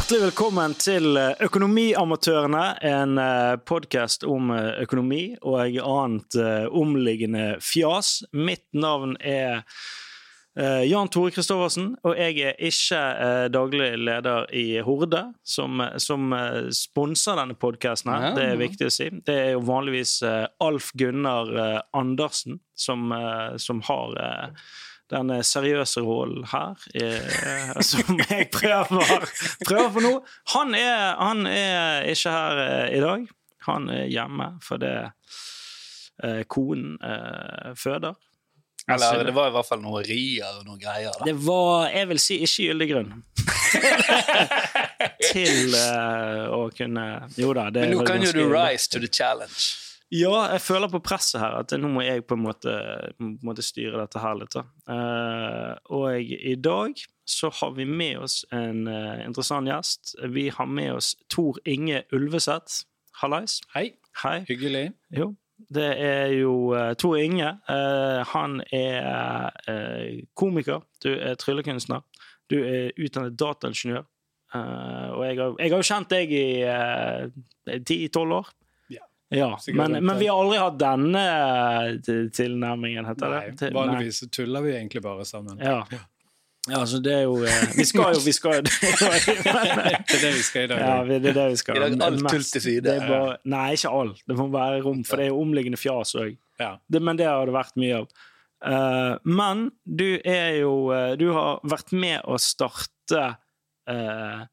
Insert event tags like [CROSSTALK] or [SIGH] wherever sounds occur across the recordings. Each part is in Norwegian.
Hjertelig velkommen til Økonomiamatørene, en podkast om eh, økonomi og annet eh, omliggende fjas. Mitt navn er eh, Jan Tore Christoffersen, og jeg er ikke daglig leder i Horde, som, som sponser denne podkasten. Ja. Det er viktig å si. Det er jo vanligvis Alf Gunnar Andersen som, som har den seriøse rollen her, eh, [LAUGHS] som jeg prøver, prøver for nå. Han er, han er ikke her eh, i dag. Han er hjemme fordi eh, konen eh, føder. Eller det var i hvert fall noe rier og noen greier. Da. Det var, jeg vil si, ikke gyldig grunn. [LAUGHS] Til eh, å kunne Jo da. det Men nå kan jo du rise to the challenge. Ja, jeg føler på presset her at nå må jeg på en måte, måte styre dette her litt. Eh, og i dag så har vi med oss en uh, interessant gjest. Vi har med oss Tor Inge Ulveseth. Hallais. Hei, Hei. hyggelig. Jo. Det er jo uh, Tor Inge. Han er komiker. Du er tryllekunstner. Du er utdannet dataingeniør. Og jeg har jo kjent deg i ti-tolv år. Ja. Men, men vi har aldri hatt denne eh, tilnærmingen, heter Nei, det? Nei, vanligvis så tuller vi egentlig bare sammen. Ja. ja, altså det er jo eh, Vi skal jo vi skal, jo- Det er det vi skal i dag. ja, det er det vi skal. I dag alt tull til side. det bare, Nei, ikke alt. Det må være rom, for det er jo omliggende fjas òg. Ja. Men det har det vært mye av. Uh, men du er jo Du har vært med å starte uh,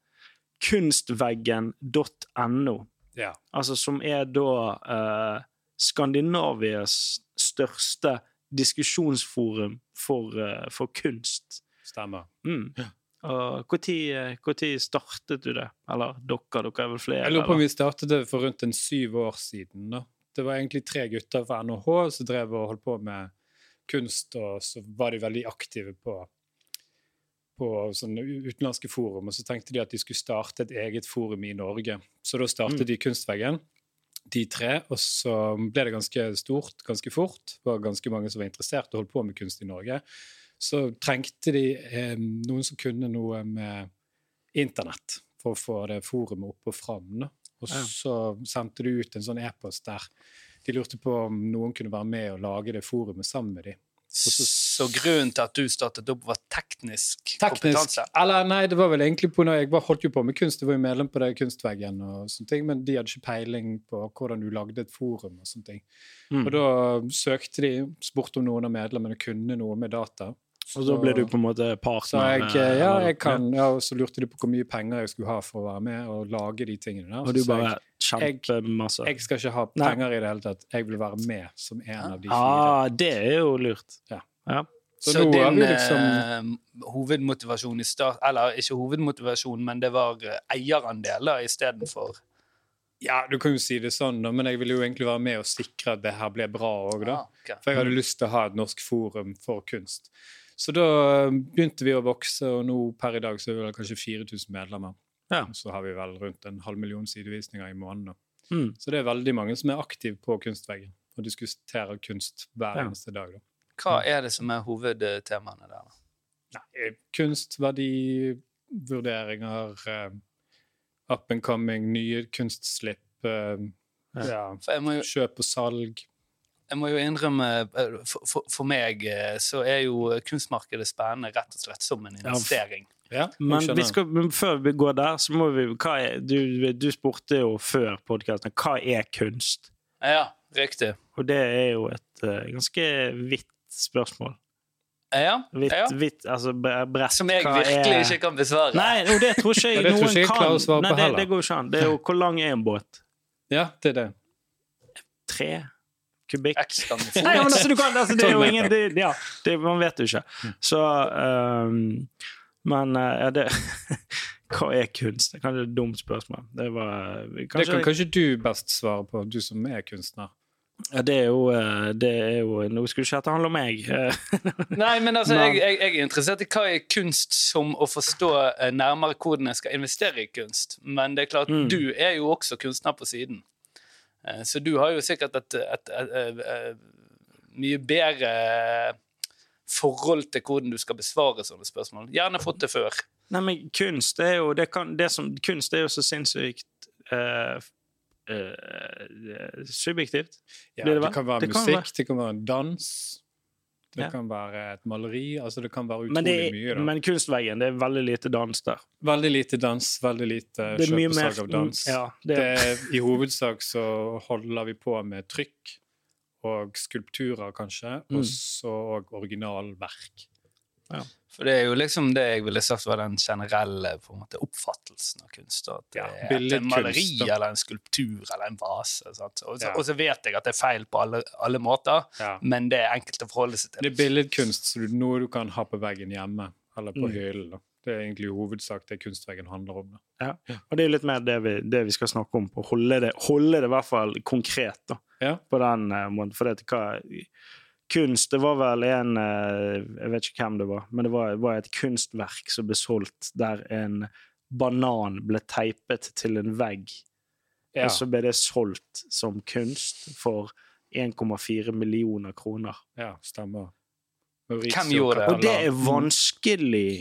kunstveggen.no, ja. altså som er da eh, Skandinavias største diskusjonsforum for, eh, for kunst. Stemmer. Mm. Og Når startet du det? Eller dere? Dere er vel flere? Jeg lurer på om vi startet det for rundt en syv år siden. da. Det var egentlig tre gutter fra NHH som drev og holdt på med kunst, og så var de veldig aktive på, på sånne utenlandske forum, og så tenkte de at de skulle starte et eget forum i Norge. Så da startet Mm. de Kunstveggen, de tre, og så ble det ganske stort ganske fort. Det var ganske mange som var interessert og holdt på med kunst i Norge. Så trengte de eh, noen som kunne noe med internett for å få det forumet opp og fram. Og så sendte de ut en sånn e-post der de lurte på om noen kunne være med og lage det forumet sammen med dem. Så grunnen til at du startet opp, var teknisk, Teknisk, kompetanse? eller nei, det var vel egentlig på når jeg bare holdt jo på med kunst, jeg var jo medlem på det kunstveggen og sånne ting, men de hadde ikke peiling på hvordan du lagde et forum og sånne ting. Mm. Og da søkte de, spurte om noen av medlemmene kunne noe med data. Og da ble du på en måte Så jeg, eh, ja, jeg kan, ja, og så lurte de på hvor mye penger jeg skulle ha for å være med og lage de tingene der. Og du Så bare jeg, kjempemasse? jeg skal ikke ha Nei. penger i det hele tatt, jeg vil være med som en av de fire. Ah, det er jo lurt. Ja. Ja. Så Så, din liksom- eh, hovedmotivasjon i start Eller ikke hovedmotivasjon, men det var eierandeler istedenfor Ja, du kan jo si det sånn, da, men jeg ville jo egentlig være med og sikre at det her ble bra òg, da. Ah, okay. For jeg hadde lyst til å ha et norsk forum for kunst. Så da begynte vi å vokse, og nå per i dag så er vi vel kanskje 4000 medlemmer. Ja. Så har vi vel rundt en halv million sidevisninger i måneden. Mm. Så det er veldig mange som er aktive på Kunstveggen og diskuterer kunst hver Ja. eneste dag. da. Hva er det som er hovedtemaene der? da? Nei, kunst, verdivurderinger, eh, up and coming, nye kunstslipp, eh, ja, For jeg må jo, kjøp og salg. Jeg må jo innrømme eh, for, for, for meg eh, så er jo kunstmarkedet spennende rett og slett som en investering. Ja, Men, vi skal, men før vi går der, så må vi hva er, du, du spurte jo før podkasten hva er kunst? Ja, riktig. Og det er jo et uh, ganske vidt spørsmål. Ja, vitt, ja. vitt, altså brett. Som jeg Hva virkelig er- ikke kan besvare. Nei, og det tror ikke [LAUGHS] jeg Ja, tror noen ikke jeg kan. å Nei, på det, heller. det går ikke an. Det er jo hvor lang er en båt? Ja, det er det. Tre kubikk? Nei, men altså, du kan, altså, det er jo ingen det, Ja, det, man vet jo ikke. Mm. Så um, Men eh, ja, det [LAUGHS] Hva er kunst? Det er kanskje et dumt spørsmål. Det var Det kan kanskje du best svare på, du som er kunstner. ja, det er jo, eh, det er jo Nå skulle ikke dette handle om meg. eh, [LAUGHS] Nei, men altså, Men- jeg, jeg, jeg er interessert i hva er kunst som å forstå eh, nærmere hvordan jeg skal investere i kunst. Men det er klart, Mm. du er jo også kunstner på siden. Eh, Så du har jo sikkert et, et, et, et, et mye bedre forhold til hvordan du skal besvare sånne spørsmål. Gjerne fått det før. Nei, men kunst er jo det kan, det som, Kunst er jo så sinnssykt uh, uh, subjektivt. Ja, det det, kan være Det kan musikk, være- det kan være dans, det Ja. kan være et maleri. altså Det kan være utrolig Men, det mye. er, da. men kunstveggen, det er veldig lite dans der. Veldig lite dans, veldig lite Det er kjøpesalg av dans. Ja, det, Det er, I hovedsak så holder vi på med trykk og skulpturer, kanskje, Mm. og så originalverk. For det er jo liksom det jeg ville sagt var den generelle på en måte, oppfattelsen av kunst. At det Ja, er et maleri kunst, eller en skulptur eller en vase. Sant? Og, så, Ja. og så vet jeg at det er feil på alle, alle måter, Ja. men det er enkelt å forholde seg til. Det er billedkunst, så noe du kan ha på veggen hjemme, eller på Mm. hyllen. Det er egentlig hovedsak det kunstveggen handler om. Ja. og det er jo litt mer det vi, det vi skal snakke om. På. Holde, det, holde det i hvert fall konkret da, Ja. på den eh, måten. For det, hva, kunst Det var vel en eh, Jeg vet ikke hvem det var, men det var, var et kunstverk som ble solgt der en banan ble teipet til en vegg. Ja. Og så ble det solgt som kunst for 1,4 millioner kroner. ja, stemmer. Hvem gjorde det? Og det er vanskelig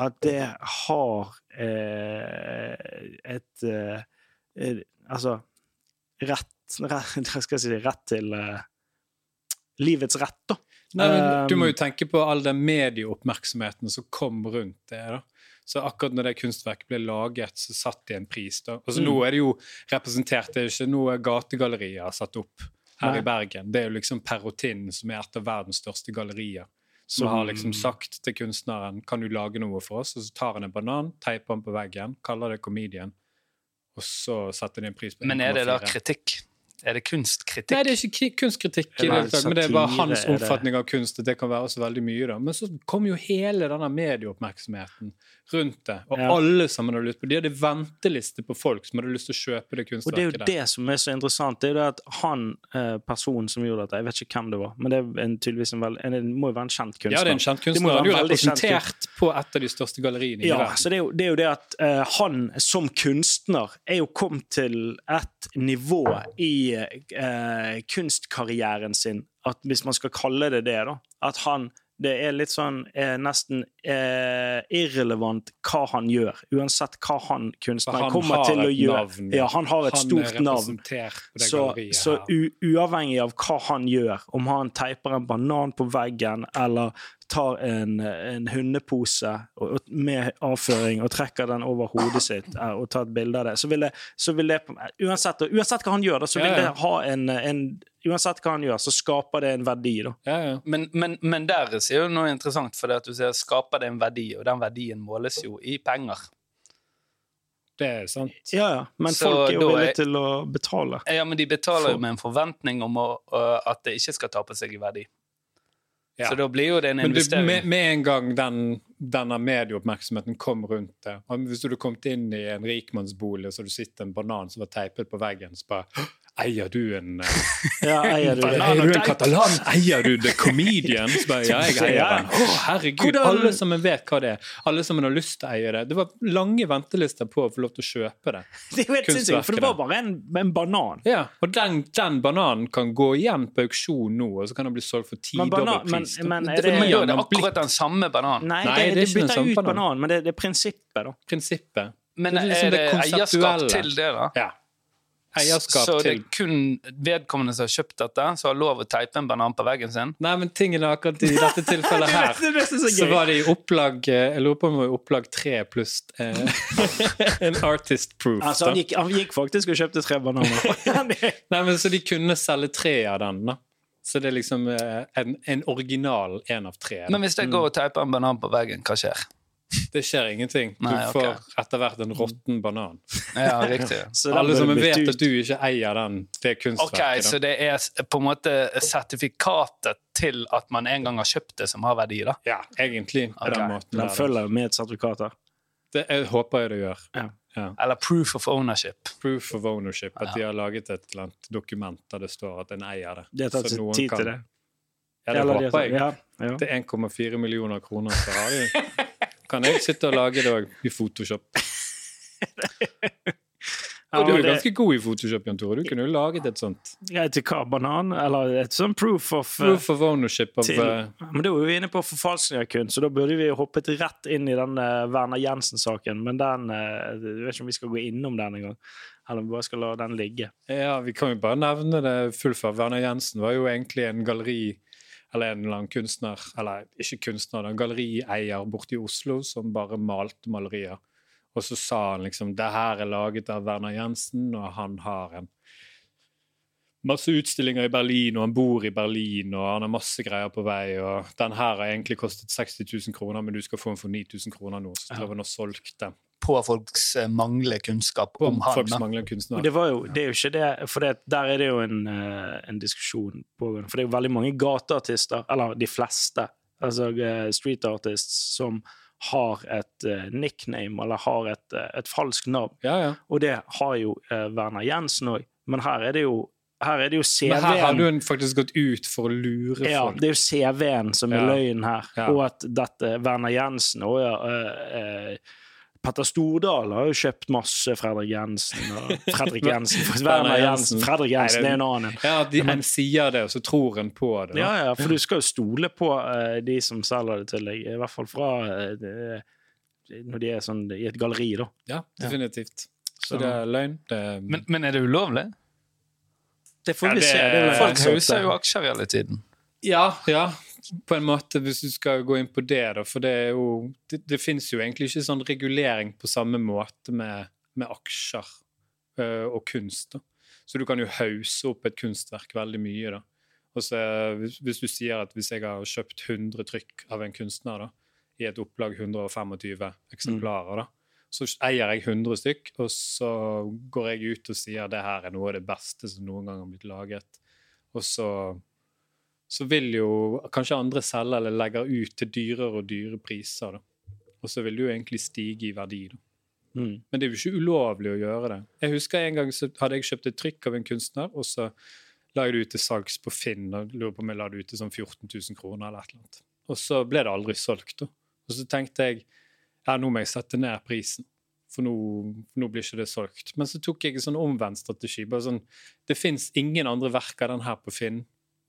at det har eh, et eh, eh, Altså rett, rett [LAUGHS] Hva skal jeg si Rett til eh, livets rett, da. Nei, men du må Um, jo tenke på all den medieoppmerksomheten som kom rundt det. da. Så akkurat når det kunstverket ble laget, så satt de en pris. da. Altså Mm. Nå er det jo representert, det er ikke noe gategallerier satt opp her Nei. i Bergen. Det er jo liksom Perrotin, som er et av verdens største gallerier, som har liksom Mm. sagt til kunstneren kan du lage noe for oss, og så tar han en banan, teiper den på veggen, kaller det comedian, og så setter de en pris på det. Men er det da 1,4. kritikk? Er det kunstkritikk? Nei, det er ikke kunstkritikk, i det Nei, hele men det er bare hans er oppfatning av kunst. Det kan være så veldig mye da. Men så kom jo hele denne medieoppmerksomheten rundt det, og Ja. alle sammen hadde lyst på De hadde venteliste på folk som hadde lyst til å kjøpe det Og det er jo der. det som er så interessant. Det er jo det at han eh, personen som gjorde dette, jeg vet ikke hvem det var, men det er en, tydeligvis en vel, en, en må jo være en kjent kunstner. Ja, det er en kjent kunstner. Han er jo representert på et av de største galleriene i Ja, verden. så det er, jo, det er jo det at uh, han som kunstner er jo kommet til et nivå i eh, kunstkarrieren sin, at hvis man skal kalle det det, da, at han det er litt sånn eh, nesten eh, irrelevant hva han gjør, uansett hva han kunstneren kommer til å gjøre. navn. Ja, han har et Han stort navn. Så, så uavhengig av hva han gjør, om han teiper en banan på veggen eller tar en, en hundepose og, og, med avføring og trekker den over hodet sitt eh, og tar et bilde av det, så vil det, så vil det uansett, uansett hva han gjør, da, så vil Ja, ja. det ha en, en Uansett hva han gjør, så skaper det en verdi, da. Ja, ja. Men, men, men der sier jo noe interessant, for det at du sier skaper det en verdi, og den verdien måles jo i penger. Det er sant. Ja, ja. Men Så folk er jo er- villige til å betale. Ja, men de betaler For- jo med en forventning om å, uh, at det ikke skal tape seg i verdi. Ja. Så da blir jo det en Men du, investering. med, med en gang den, denne medieoppmerksomheten kom rundt det Hvis du hadde kommet inn i en rikmannsbolig og så du sett en banan som var teipet på veggen, så bare Eier du en eh, [LAUGHS] Ja, eier du det? Eier du en katalan? [LAUGHS] Eier du The Comedian? Så bare, ja, jeg eier den. Å, herregud. Alle sammen vet hva det er. Alle sammen har lyst til å eie det. Det var lange ventelister på å få lov til å kjøpe det. [LAUGHS] Det er helt sinnssykt, for det var bare en, en banan. Ja, Og den, den bananen kan gå igjen på auksjon nå, og så kan den bli solgt for ti tidobbel pris. men- men er Det det- men er det akkurat den samme bananen. Nei, Nei, det, det er det ikke den bytter samme ut bananen. banan, men det, det er prinsippet, da. prinsippet. Men Det er er liksom det, det eierskap til det, da? Ja. Eierskap så det er kun vedkommende som har kjøpt dette, som har lov å teipe en banan på veggen sin? Nei, men tingen er akkurat i dette tilfellet [LAUGHS] her Det det så så var det i opplag eh, Jeg lurer på om det var i opplag tre pluss eh, [LAUGHS] en artist proof. Altså, han, gikk, han gikk faktisk og kjøpte tre bananer. [LAUGHS] Nei, men Så de kunne selge tre av den, da. Så det er liksom eh, en, en original én av tre. da. Men hvis jeg går og teiper en banan på veggen, hva skjer? Det skjer ingenting. Du Nei, ok. får etter hvert en råtten banan. Ja, riktig. [LAUGHS] Så Alle som vet ut. at du ikke eier den, det Ok, kunstverket. Så da. det er på en måte sertifikatet til at man en gang har kjøpt det, som har verdi, da? Ja, egentlig Okay. Den måten. Den følger med et sertifikat? da? Det jeg håper jeg det gjør. Ja. Ja. Eller proof of ownership. Proof of ownership. At de har laget et eller annet dokument der det står at en eier det. Det har tatt Så tid kan- til det. Ja, det Eller håper jeg. Ja, ja. Til 1,4 millioner kroner så har de [LAUGHS] Kan jeg sitte og lage det òg i Photoshop? [LAUGHS] Ja, Og du er det- ganske god i Photoshop, Jan Tore. Du kunne jo laget et sånt. Ja, til hva? Banan? Eller et sånt proof of eh, Proof of ownership of til, eh, Men da er vi inne på forfalskning av kunst, så da burde vi jo hoppet rett inn i den eh, Werner Jensen-saken. Men den Jeg vet ikke om vi skal gå innom den engang. Eller om vi bare skal la den ligge. Ja, vi kan jo bare nevne det fullfør. Werner Jensen var jo egentlig en galleri eller en eller annen kunstner, eller ikke kunstner, en gallerieier borte i Oslo som bare malte malerier. Og så sa han liksom det her er laget av Werner Jensen, og han har en masse utstillinger i Berlin, og han bor i Berlin, og han har masse greier på vei, og den her har egentlig kostet 60 000 kroner, men du skal få den for 9000 kroner nå. Så drev han og solgte På folks mangler manglende kunnskap på om han. da. kunstner. det, var jo, det er jo ikke det, for det, der er det jo en, eh, en diskusjon pågående. For det er jo veldig mange gateartister, eller de fleste, altså eh, street artists, som har et eh, nickname, eller har et, eh, et falskt navn. Ja, ja. Og det har jo uh, Werner Jensen òg. Men her er det jo, her er det jo Men her har du faktisk gått ut for å lure Ja, folk. det er jo CV-en som er Ja. løgnen her. Ja. Og at dette Werner Jensen og ja, eh, eh, Petter Stordal har jo kjøpt masse Fredrik Jensen og [LAUGHS] Fredrik Jensen. Werner Werner Jensen. Jensen. Fredrik Jensen er en annen. Ja, de, en sier det, og så tror en på det. da. Ja, ja, for du skal jo stole på uh, de som selger det til deg, i hvert fall fra uh, når de er sånn i et galleri, da. Ja, definitivt. Så Så- det er løgn. Det er, Men, men er det ulovlig? Det får Ja, vi det- se. Det er Folk det. jo aksjer hele tiden. ja, ja, på en måte, hvis du skal gå inn på det, da. For det er jo Det, det fins jo egentlig ikke sånn regulering på samme måte med, med aksjer øh, og kunst. da. Så du kan jo hause opp et kunstverk veldig mye, da. Og så, hvis, hvis du sier at hvis jeg har kjøpt 100 trykk av en kunstner da, i et opplag 125 eksemplarer, da, så eier jeg 100 stykk, og så går jeg ut og sier at det her er noe av det beste som noen gang har blitt laget. Og så, så vil jo kanskje andre selge eller legger ut til dyrere og dyre priser. da. Og så vil det jo egentlig stige i verdi. da. Mm. Men det er jo ikke ulovlig å gjøre det. Jeg husker En gang så hadde jeg kjøpt et trykk av en kunstner, og så la jeg det ut til salgs på Finn. og lurer på om jeg la det ut til sånn 14 000 kroner eller et eller annet. Og så ble det aldri solgt. da. Og så tenkte jeg ja, nå må jeg sette ned prisen, for nå, nå blir ikke det solgt. Men så tok jeg en sånn omvendt strategi. bare sånn, Det fins ingen andre verk av den her på Finn.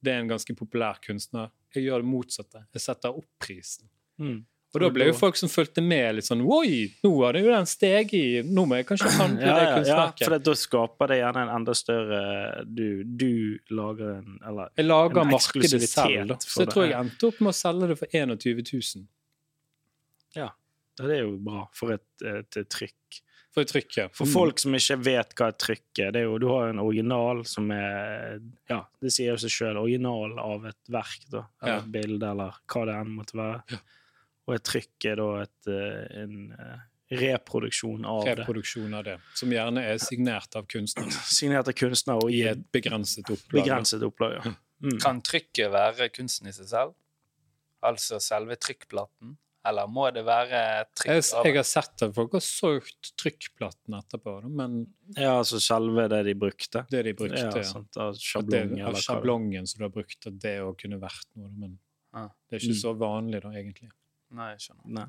Det er en ganske populær kunstner. Jeg gjør det motsatte. Jeg setter opp prisen. Mm. Og da ble jo folk som fulgte med, litt sånn Oi, nå har det jo den steget i Nå må jeg kanskje handle [CLEARS THROAT] Ja, det kunstverket. ja, for da skaper det gjerne en enda større Du, du lager en Eller jeg lager en markedet selv. da. Så jeg tror jeg endte opp med å selge det for 21 000 Ja, det er jo bra for et, et, trykk. For et trykk. ja. For Mm. folk som ikke vet hva et trykk er, det er jo, du har jo en original som er Ja, det sier jo seg sjøl. Original av et verk, da. Eller Ja. et bilde, eller hva det enn måtte være. Ja. Og et trykk er da et, eh, en eh, reproduksjon av det. Reproduksjon av det. Som gjerne er signert av kunstner [CLEARS THROAT] Signert av kunstner og i et begrenset opplag. begrenset opplag. Ja. Mm. Kan trykket være kunsten i seg selv? Altså selve trykkplaten? Eller må det være trykk Jeg, jeg har sett at folk har solgt trykkplaten etterpå, men ja, altså selve det de brukte. det de brukte Ja, ja. sant, av det, av sjablongen som du har brukt, at det å kunne vært noe. Men Ah. det er ikke Mm. så vanlig, da, egentlig. Nei, jeg skjønner. Nei.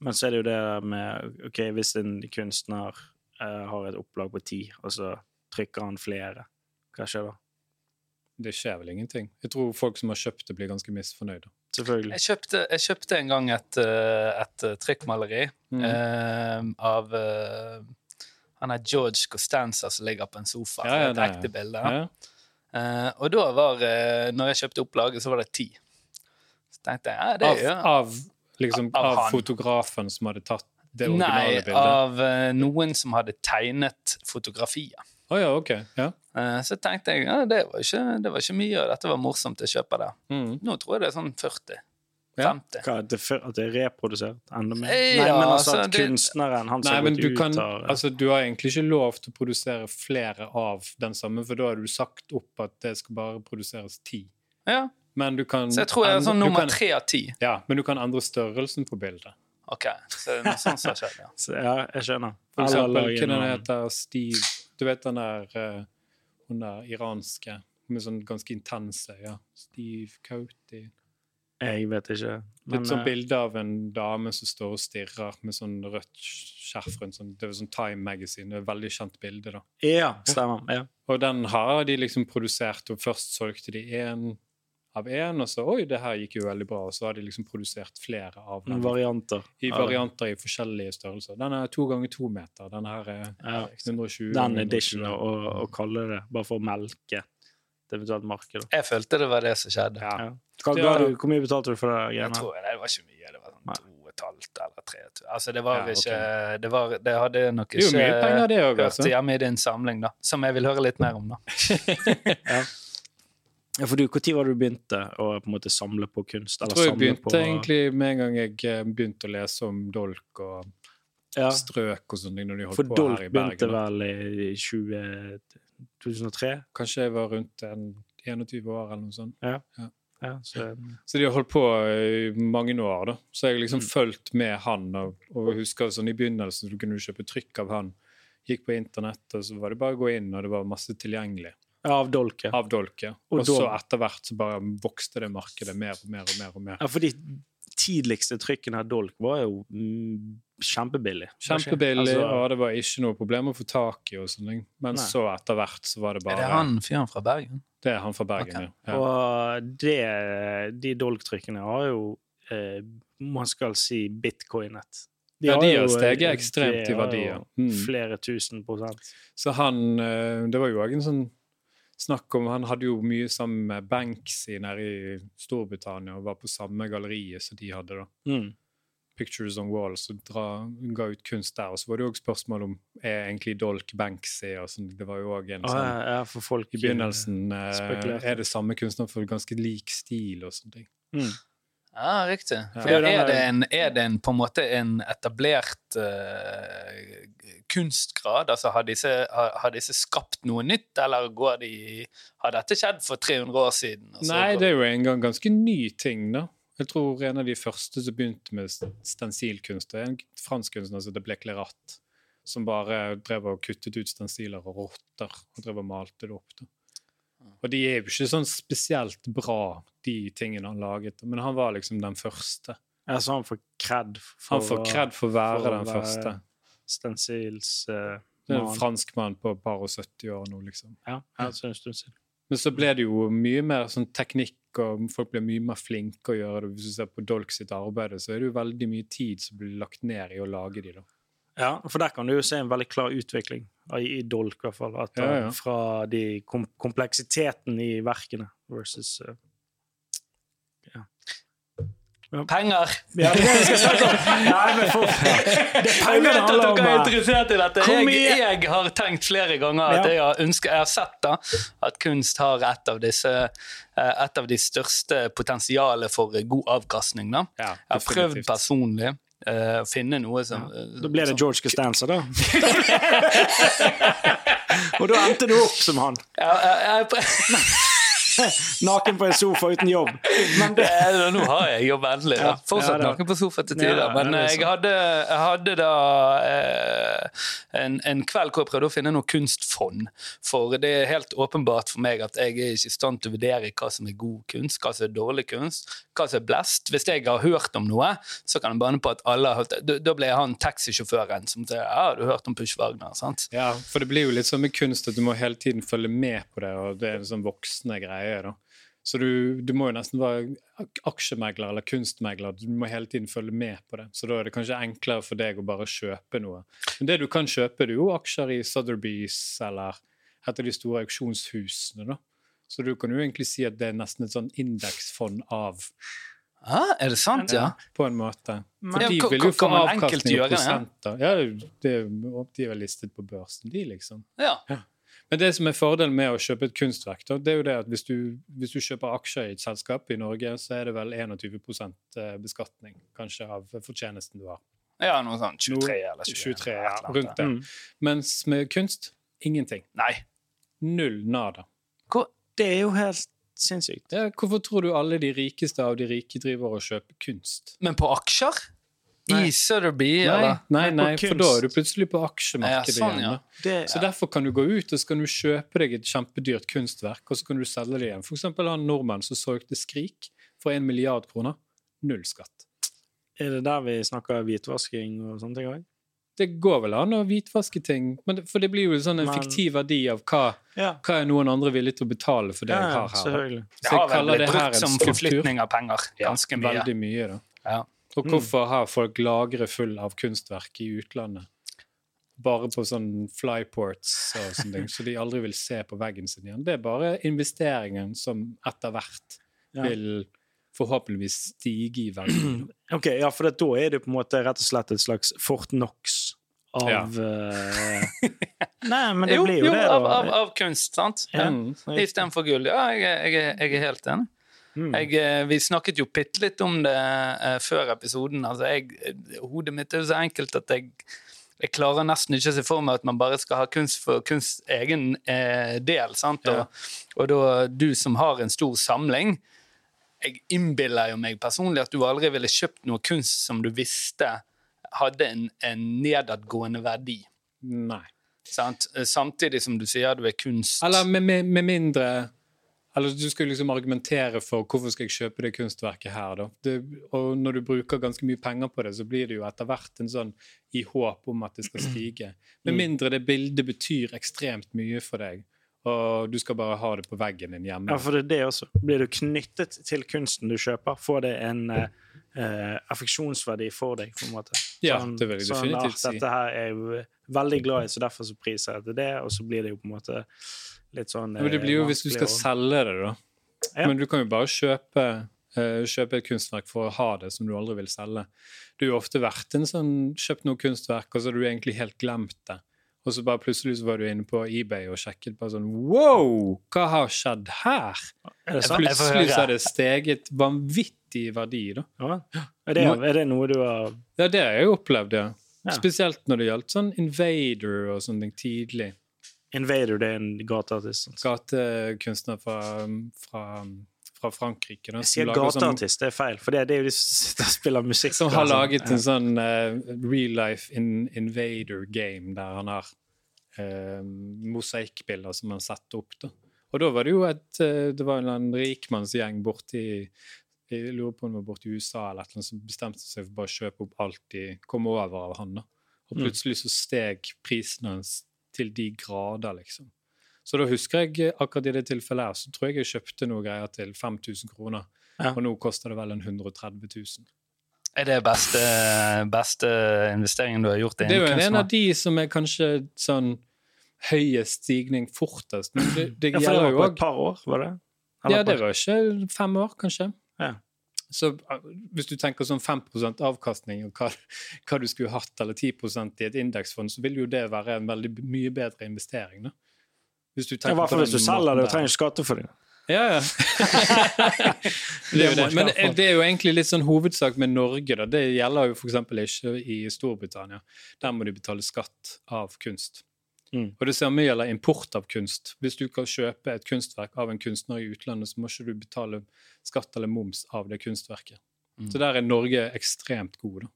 Men så er det jo det med OK, hvis en kunstner uh, har et opplag på ti, og så trykker han flere, hva skjer da? Det skjer vel ingenting. Jeg tror folk som har kjøpt det, blir ganske misfornøyde. Selvfølgelig. Jeg kjøpte, jeg kjøpte en gang et, eh, et eh, trykkmaleri Mm. eh, av eh, Han er George Costanza som ligger på en sofa. Ja, ja, et det er- ekte bilde. Ja. Eh, og da var eh, Når jeg kjøpte opplaget, så var det ti. Så tenkte jeg ja, det Av, er jo av, liksom, Av av, fotografen som hadde tatt det originale Nei, bildet? av eh, noen som hadde tegnet fotografiet. Å ja, ok. Ja. Eh, så tenkte jeg ja, det var, ikke, det var ikke mye, og dette var morsomt, jeg kjøper det. Mm. Nå tror jeg det er sånn 40. Ja. 50. Hva, det, at det er reprodusert enda mer? Eh, Nei, ja, men altså altså, at det- kunstneren, han Nei, men du ut, kan har Altså, du har egentlig ikke lov til å produsere flere av den samme, for da har du sagt opp at det skal bare produseres ti. Ja, Men du kan Så jeg tror jeg er sånn nummer tre av ti. Ja, men du kan endre størrelsen på bildet. Ok, så det er noe sånt som har skjedd, ja. [LAUGHS] så, Ja, jeg skjønner. For eksempel, hva heter Steve Du vet den der eh, Hun der iranske med sånn ganske intense Ja, Steve Coty Jeg vet ikke. Litt sånn eh, bilde av en dame som står og stirrer med sånn rødt skjerf rundt. Sånn, det er sånn Time Magazine. Det er et veldig kjent bilde, da. Ja, stemmer. Ja. Og den har de liksom produsert, og først solgte de én av én, og så Oi, det her gikk jo veldig bra. Og så har de liksom produsert flere av dem. Varianter. I det. varianter i forskjellige størrelser. Den er to ganger to meter. Den her er Ja. 120 Den editionen, 120. å, å kalle det bare for å melke et eventuelt marked. Jeg følte det var det som skjedde. Ja. Ja. Hva, Det var- hvor mye betalte du for det? Jeg tror det var ikke mye. Det var sånn to og et halvt eller tre. Altså, det var Ja, ikke ikke det, var, det hadde nok Det er jo ikke mye penger, det også, hørt hjemme i din samling, da. Som jeg vil høre litt mer om, da. [LAUGHS] Ja, for du, Når var det du begynte å på en måte samle på kunst? Jeg tror jeg begynte på, egentlig med en gang jeg eh, begynte å lese om dolk og ja, strøk og sånne ting når de holdt For på her i Bergen. For dolk begynte vel i 20, 2003? Kanskje jeg var rundt en 21 år eller noe sånt. Ja, så, Så de har holdt på i mange år, da. Så jeg har liksom Mm. fulgt med han, og, og husker sånn i begynnelsen du kunne kjøpe trykk av han. Gikk på internett, og så var det bare å gå inn, og det var masse tilgjengelig ja, av Dolke. av Dolke. Og Og så etter hvert så bare vokste det markedet mer og mer og mer. og mer. ja. For de tidligste trykkene av Dolk var jo mm, kjempebillig. Kjempebillig, Altså, og det var ikke noe problem å få tak i. og sånne. Men Nei. så etter hvert så var det bare Er det han fyren fra Bergen? Det er han fra Bergen, okay. ja. ja. Og det, de Dolk-trykkene har jo eh, man skal si bitcoinet. Ja, de har steget ekstremt i verdi. Mm. Flere tusen prosent. Så han eh, Det var jo òg en sånn snakk om Han hadde jo mye sammen med Banksy nede i Storbritannia og var på samme galleriet som de hadde. da. Mm. Pictures on Walls og dra, ga ut kunst der. Og så var det jo òg spørsmål om er egentlig Dolk Banksy og sånn. Det var jo òg en Ah, sånn ja, ja, for folk I begynnelsen eh, er det samme kunstner for ganske lik stil og sånne ting. Mm. Ja, riktig. Ja. For er, det en, er det en, på en måte en etablert uh, kunstgrad? Altså, har disse, har, har disse skapt noe nytt, eller går de Har dette skjedd for 300 år siden? og så Nei, går- det er jo en gang ganske ny ting, da. Jeg tror en av de første som begynte med stensilkunst, er en fransk kunstner som heter Blek Lerat, som bare drev og kuttet ut stensiler og rotter og drev og malte det opp. da. Og de er jo ikke sånn spesielt bra, de tingene han laget, men han var liksom den første. Ja, så han får kred for Han får kred for å være for å den være- første. Stensils uh, er en franskmann fransk mann på et par og 70 år nå, liksom. Ja, ja, så en stund siden. Men så ble det jo mye mer sånn teknikk, og folk ble mye mer flinke å gjøre det. Hvis du ser på Dolk sitt arbeid, så er det jo veldig mye tid som blir lagt ned i å lage de da. Ja, for der kan du jo se en veldig klar utvikling i Dolk, i hvert fall. At, Ja, ja. eh, Fra de kom kompleksiteten i verkene versus eh, Penger! Ja, det er det! Nei, men for, [LAUGHS] det Jeg penger det vet at handler om. dere er interessert i dette. Jeg, jeg har tenkt flere ganger at jeg har, ønsket, jeg har sett da, at kunst har et av, disse, eh, et av de største potensialene for god avkastning. Da. Jeg har prøvd personlig eh, å finne noe som ja. Da ble det som- George Costanza, da. [LAUGHS] Og da endte du opp som han. Ja, [LAUGHS] Naken på en sofa uten jobb. Men det, Eh, Nå har jeg jobb endelig. Da. Fortsatt ja, naken på sofa til tider. Men eh, jeg hadde, jeg hadde da eh, en, en kveld hvor jeg prøvde å finne noe kunstfond. For det er helt åpenbart for meg at jeg er ikke i stand til å vurdere hva som er god kunst, hva som er dårlig kunst, hva som er. Hvis jeg har hørt om noe, så kan jeg banne på at alle har hørt det. Da- blir han taxisjåføren som sier ja, du har hørt om Push Wagner, sant? Ja, for det blir jo litt sånn med kunst at du må hele tiden følge med på det, og det er en sånn voksne greie. da. Så du, du må jo nesten være aksjemegler eller kunstmegler. Du må hele tiden følge med på det. Så da er det kanskje enklere for deg å bare kjøpe noe. Men det du kan kjøpe, det er jo aksjer i Sotheby's eller et av de store auksjonshusene. da. Så du kan jo egentlig si at det er nesten et sånn indeksfond av, Ah, er det sant, ja? på en måte. For Ja, de vil jo få avkastning i og prosenter. Ja, det, de er vel listet på børsen, de, liksom. Ja. Men det som er fordelen med å kjøpe et kunstverk, da, det er jo det at hvis du, hvis du kjøper aksjer i et selskap i Norge, så er det vel 21% beskatning kanskje av fortjenesten du har. ja, noe sånn 23 eller 21. 23, ja, rundt det. Mm. Mens med kunst ingenting. Nei. Null nada. Det er jo helt sinnssykt. Ja, hvorfor tror du alle de rikeste av de rike driver og kjøper kunst? men på aksjer? Nei. I Nei, eller? nei, nei for da er du plutselig på aksjemarkedet Ja, sånn, ja. Det, Så derfor kan du gå ut og så kan du kjøpe deg et kjempedyrt kunstverk, og så kan du selge det igjen. For eksempel han nordmannen som solgte Skrik. for en milliard kroner. Null skatt. Er det der vi snakker hvitvasking og sånne ting òg? Det går vel an å hvitvaske ting, men det, for det blir jo sånn en Men- fiktiv verdi av hva, Ja. hva er noen andre villig til å betale for det ja, jeg har her. Så jeg kaller det her en som forflytning av penger. Ganske mye. Veldig mye, da. Ja. Og Mm. hvorfor har folk lagre full av kunstverk i utlandet? Bare på sånn flyports og sånne ting, så de aldri vil se på veggen sin igjen. Det er bare investeringen som etter hvert Ja. vil forhåpentligvis stige i verdi. [CLEARS THROAT] Ok, ja, for da er det på en måte rett og slett et slags Fort Knox av Ja. eh, [LAUGHS] Nei, men det Jo, blir jo jo det, av, av, av kunst, sant? Ja. ja. Istedenfor gull. Ja, jeg, jeg, jeg er helt enig. Mm. Jeg, eh, vi snakket jo bitte litt om det uh, før episoden. Altså, jeg, hodet mitt er jo så enkelt at jeg, jeg klarer nesten ikke å se for meg at man bare skal ha kunst for kunst egen eh, del. Sant? Ja. Og, og da du som har en stor samling Jeg innbiller jo meg personlig at du aldri ville kjøpt noe kunst som du visste hadde en, en nedadgående verdi. Nei. Sant? Eh, Samtidig som du sier du er kunst... Eller med, med, med mindre Eller du skal liksom argumentere for hvorfor skal jeg kjøpe det kunstverket her, da. Det, og når du bruker ganske mye penger på det, så blir det jo etter hvert en sånn i håp om at det skal [CLEARS THROAT] stige. Med mindre det bildet betyr ekstremt mye for deg, og du skal bare ha det på veggen din hjemme. Ja, for det er det også. Blir du knyttet til kunsten du kjøper, får det en eh, affeksjonsverdi for deg, på en måte. Ja, det vil jeg sånn definitivt si. Dette her er jeg veldig glad i, så derfor så priser jeg til det, og så blir det jo på en måte litt sånn eh, men det eh, blir jo hvis du skal vanskelig selge det, da. Ja. Men du kan jo bare kjøpe, uh, kjøpe et kunstverk for å ha det som du aldri vil selge. Du har jo ofte vært en sånn, kjøpt noe kunstverk, og så har du egentlig helt glemt det. Og så bare plutselig så var du inne på eBay og sjekket bare sånn Wow! Hva har skjedd her? Er? Plutselig så har det steget vanvittig i verdi, da. Ja. Er, det, er det noe du har Ja, det har jeg opplevd, ja. Ja. Spesielt når det gjaldt sånn Invader og sånne ting tidlig. Invader, det er en gateartist. Gatekunstner fra, fra, fra Frankrike. Da, Jeg sier sånn- gateartist, det er feil, for det, det er jo de som [LAUGHS] spiller musikk. Som har altså. laget en sånn uh, real life in, invader game der han har uh, mosaikkbilder som han setter opp. da. Og da var det jo et uh, det var en rikmannsgjeng borti jeg lurer på om det var borti USA eller annet som bestemte seg for bare å kjøpe opp alt de kom over av han. da. Og Mm. plutselig så steg prisen hans til de grader, liksom. Så da husker jeg eh, akkurat i det tilfellet her, så tror jeg jeg kjøpte noe greier til 5000 kroner. Ja. Og nå koster det vel en 130 000. Er det beste, beste investeringen du har gjort? Det er jo en av de som er kanskje sånn høyest stigning fortest. Men det, det Ja, for det gjelder var jo på òg et par år, var det? Ja, det var ikke fem år, kanskje. Ja. Så uh, hvis du tenker sånn 5 avkastning og hva, hva du skulle hatt, eller 10% i et indeksfond, så vil jo det være en veldig mye bedre investering. da. Hvis du I hvert fall hvis du selger det og trenger skatte for det. Ja, ja. [LAUGHS] det er jo det. Men det er jo egentlig litt sånn hovedsak med Norge. da. Det gjelder jo f.eks. ikke i Storbritannia. Der må de betale skatt av kunst. Mm. Og det samme gjelder import av kunst. Hvis du kan kjøpe et kunstverk av en kunstner i utlandet, så må ikke du betale skatt eller moms av det kunstverket. Mm. Så der er Norge ekstremt god. da.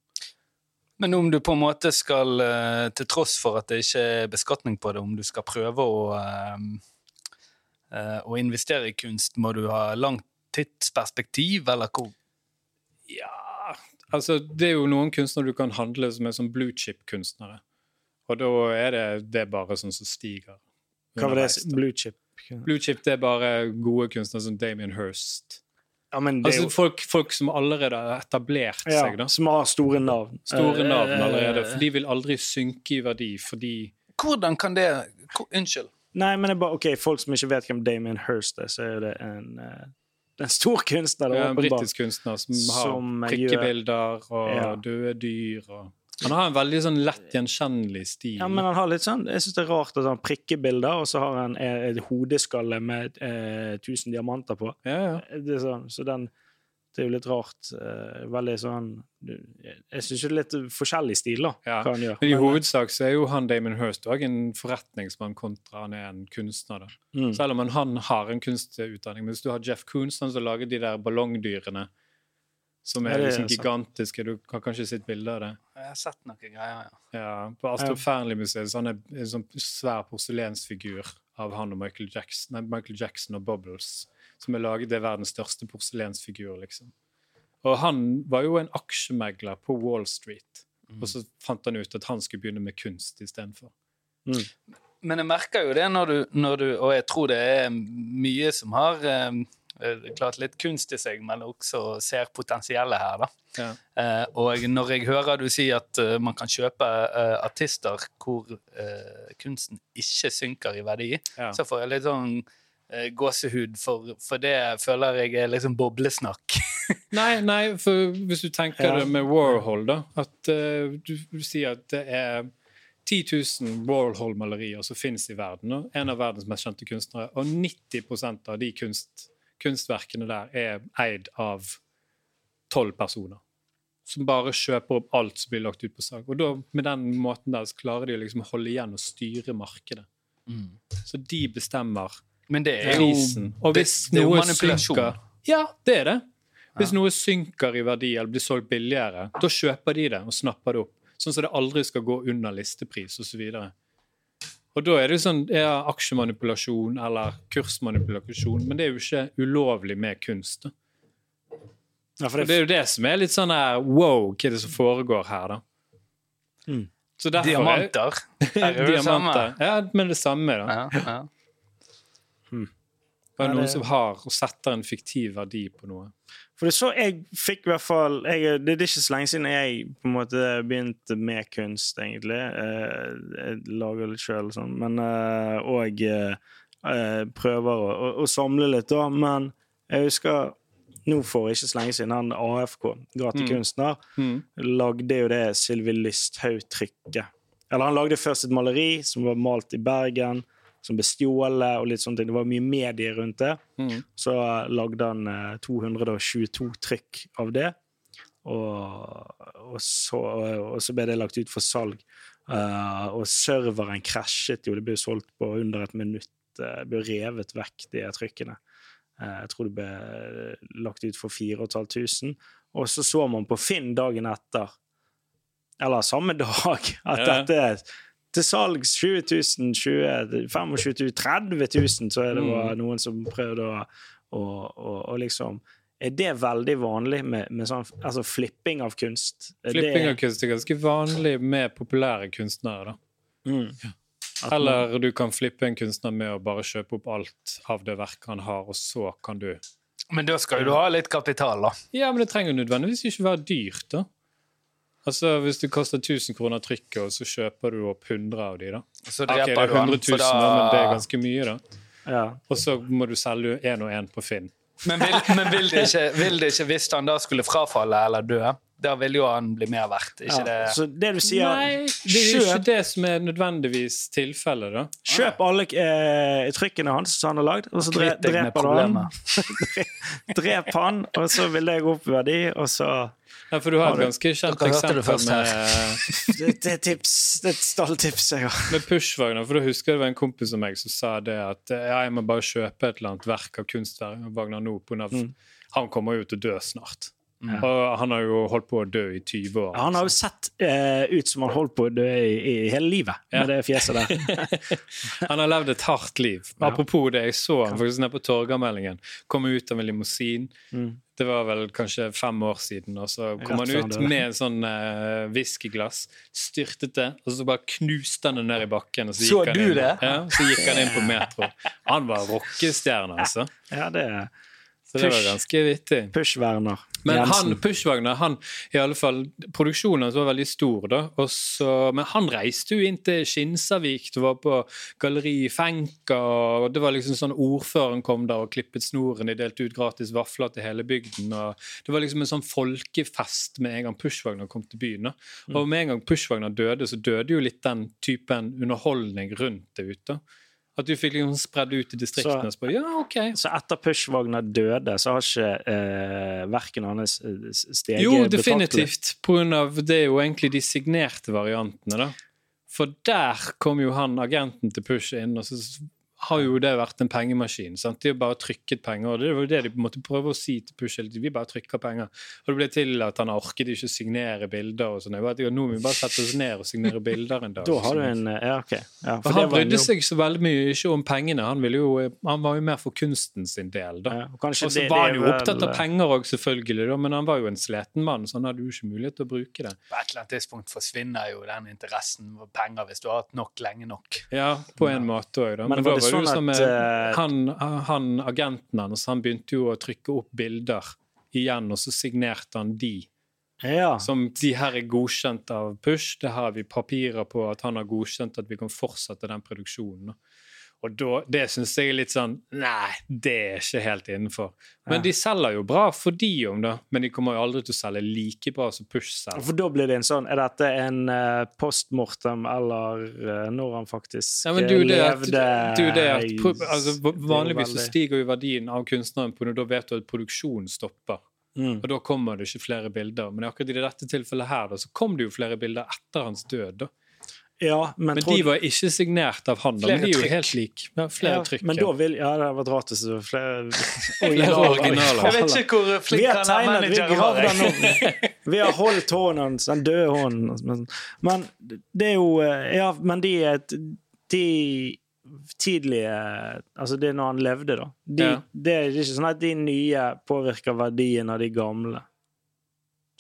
Men om du på en måte skal, eh, til tross for at det ikke er beskatning på det, om du skal prøve å, eh, eh, å investere i kunst, må du ha langt tidsperspektiv, eller hvor Ja, altså det er jo noen kunstnere du kan handle som er sånn blue chip-kunstnere. Og da er det, det er bare sånn som stiger. Hva var det? Blue chip? Blue chip det er bare gode kunstnere som Damien Hirst. Ja, men det Altså jo folk, folk som allerede har etablert ja, seg, da. Som har store navn. Store navn Eh, allerede. For de vil aldri synke i verdi, fordi Hvordan kan det Unnskyld. Nei, men det er bare, ok, folk som ikke vet hvem Damien Hirst er, så er det en, eh, en stor kunstner. det da, ja, en britisk kunstner som har Som gjør- prikkebilder og Ja. døde dyr og Han har en veldig sånn lett gjenkjennelig stil. Ja, men han har litt sånn, Jeg syns det er rart at han prikkebilder, og så har han eh, et hodeskalle med eh, 1000 diamanter på. ja, ja. Det er sånn, så den Det er jo litt rart. eh, veldig sånn Jeg syns det er litt forskjellig stil, da, Ja, hva han gjør. Men i hovedsak så er jo han Damon Hirst òg en forretningsmann kontra han er en kunstner. da. mm. Selv om han har en kunstutdanning. Men hvis du har Jeff Koons, han som lager de der ballongdyrene, som er det er liksom sant. gigantiske Du har kanskje sett bilde av det? Jeg har sett noen greier, ja. Ja, På Astrup Fearnley-museet så han er en sånn svær porselensfigur av han og Michael Jackson, nei, Michael Jackson og Bubbles, som er laget til verdens største porselensfigur, liksom. Og han var jo en aksjemegler på Wall Street, og så fant han ut at han skulle begynne med kunst istedenfor. Men jeg merker jo det når du, når du Og jeg tror det er mye som har eh, klart litt kunst i seg, men også ser potensialet her. Ja. Eh, og når jeg hører du si at uh, man kan kjøpe uh, artister hvor uh, kunsten ikke synker i verdi, Ja. så får jeg litt sånn eh, gåsehud, for, for det føler jeg er liksom boblesnakk. [LAUGHS] Nei, nei, for hvis du tenker Ja. det med Warhol, da At du, du sier at det er 10 000 Warhol-malerier som finnes i verden. En av verdens mest kjente kunstnere. Og 90% av de kunst, kunstverkene der er eid av tolv personer. Som bare kjøper opp alt som blir lagt ut på salg. Og da, med den måten der så klarer de å liksom holde igjen og styre markedet. Så de bestemmer Men det er jo prisen. Og hvis det noe synker Ja, det er det. Hvis noe synker i verdi eller blir solgt billigere, da kjøper de det og snapper det opp. Sånn som det aldri skal gå under listepris osv. Og, og da er det sånn ja, aksjemanipulasjon eller kursmanipulasjon, men det er jo ikke ulovlig med kunst. da. Ja, for Og det er jo det som er litt sånn her Wow, hva er det som foregår her, da? Mm. Så derfor er- Diamanter. [LAUGHS] Er det det samme. Diamanter. Ja, men det samme, da. Ja, ja. Det Ja, noen som har og setter en fiktiv verdi på noe. For det er så jeg fikk i hvert fall jeg, Det er ikke så lenge siden jeg på en måte begynte med kunst, egentlig. Eh, Jeg lager litt sjøl og sånn, men eh, Og eh, prøver å, å, å samle litt, da. Men jeg husker nå for ikke så lenge siden han AFK, gatekunstner, Mm. mm. lagde jo det Sylvi Listhaug-trykket. Eller han lagde først et maleri som var malt i Bergen, som ble stjålet og litt sånne ting. Det var mye medier rundt det. Mm. Så lagde han eh, 222 trykk av det. Og, og, så, og så ble det lagt ut for salg. Uh, og serveren krasjet jo. Det ble solgt på under et minutt. Det ble revet vekk, de trykkene. Eh, jeg tror det ble lagt ut for 4500. Og så så man på Finn dagen etter, eller samme dag, at Ja. dette til salgs 20 000, 20 25 000, 30 000, så er det Mm. noen som prøvde å, å, å, å liksom Er det veldig vanlig med, med sånn altså flipping av kunst? Flipping av kunst er ganske vanlig med populære kunstnere. da. mm, Ja. Eller du kan flippe en kunstner med å bare kjøpe opp alt av det verket han har, og så kan du Men da skal jo du ha litt kapital, da. Ja, men det trenger nødvendigvis ikke være dyrt, da. Altså, Hvis det koster 1000 kroner trykket, og så kjøper du opp 100 av de, da. Så Ok, det er 100 000, da, men det er ganske mye, da. ja. Og så må du selge én og én på Finn. Men, vil, men vil, det ikke, vil det ikke, hvis han da skulle frafalle eller dø, da vil jo han bli mer verdt, ikke ja. det? Så det du sier Nei, det er jo kjøp- ikke det som er nødvendigvis tilfellet, da. Kjøp alle eh, trykkene hans som han har lagd, og så dre, Kvitt deg med dreper du han. problemet. [LAUGHS] Drep han, og så vil det gå opp i verdi, og så Ja, for du har Har et ganske kjent Dere hørte det eksempel først med, Det, det er tips. Det er et stalltips jeg har. med Pushwagner. For da husker jeg det var en kompis av meg som sa det at eh, ja, jeg må bare kjøpe et eller annet verk av kunstverk nå, på grunn av Mm. han kommer jo til å dø snart. Og han har jo holdt på å dø i 20 år. Han har jo sett eh, ut som han holdt på å dø i, i hele livet, Ja. med det fjeset der. [LAUGHS] Han har levd et hardt liv. Ja. Apropos det, jeg så han faktisk nede på Torgallmeldingen. Kom ut av en limousin. Mm. Det var vel kanskje fem år siden. Og så kom han ut med en sånn uh, whiskyglass, styrtet det, og så bare knuste han det ned i bakken. Og så, Så gikk han inn. Ja, så gikk han inn på Metro. Han var rockestjerne, altså. Ja, det er Så det var ganske vittig. Push-Werner Men han, Pushwagner, han i alle fall, produksjonen hans var veldig stor, da. Og så- men han reiste jo inn til Skinsavik, det var på Galleri Fenka, og det var liksom sånn ordføreren kom der og klippet snoren, de delte ut gratis vafler til hele bygden, og det var liksom en sånn folkefest med en gang Pushwagner kom til byen. da. Og med en gang Pushwagner døde, så døde jo litt den typen underholdning rundt det ute. At du fikk liksom spredd ut i distriktene. så ja, ok. Så etter Push-Wagner døde, så har ikke eh, verken hans eh, steget Jo, definitivt. Av det er jo egentlig de signerte variantene, da. For der kom jo han agenten til Push inn, og så har jo det vært en pengemaskin. sant? De har bare trykket penger. og Det var jo det de måtte prøve å si til Pushel. Vi bare trykker penger. Og det ble til at han orket ikke å signere bilder. og sånn. Nå må vi bare sette oss ned og signere bilder en dag. [LAUGHS] Da har du en Ja, OK. Ja, For det han brydde jobb. seg så veldig mye ikke om pengene. Han, ville jo, han var jo mer for kunsten sin del. da. Ja, og så var han jo opptatt av penger òg, selvfølgelig, da, men han var jo en sliten mann, så han hadde jo ikke mulighet til å bruke det. På et eller annet tidspunkt forsvinner jo den interessen for penger hvis du har hatt nok lenge nok. Ja, på en måte òg, da. Men Men, sånn at, med eh, han, han agenten hans, han begynte jo å trykke opp bilder igjen, og så signerte han de. Ja. Som de her er godkjent av Push. Det har vi papirer på at han har godkjent at vi kan fortsette den produksjonen. Da. Og da, det syns jeg er litt sånn Nei, det er ikke helt innenfor. Men Ja. de selger jo bra for de om det, men de kommer jo aldri til å selge like bra som Push selger. For da blir det en sånn Er dette en uh, postmortem, eller eh, når han faktisk Ja, men er det at, levde du, det at altså, Vanligvis så stiger jo verdien av kunstneren på når da vet du at produksjonen stopper. Mm. Og da kommer det ikke flere bilder. Men akkurat i dette tilfellet her da, så kom det jo flere bilder etter hans død. da. Ja, men, Men tror- de var ikke signert av han. da, Flere men de er jo trykk. helt like. Ja, flere ja, trykk. Men ja. da vil Ja, det hadde vært rart hvis det var flere [LAUGHS] Flere originaler. Jeg vet ikke hvor flink han er tegnet, vi har. Vi har holdt hånden hans, den døde hånden. Men, men det er jo eh, Ja, men de er et- De tidlige Altså det er når han levde, da. De, Ja. Det er ikke sånn at de nye påvirker verdien av de gamle.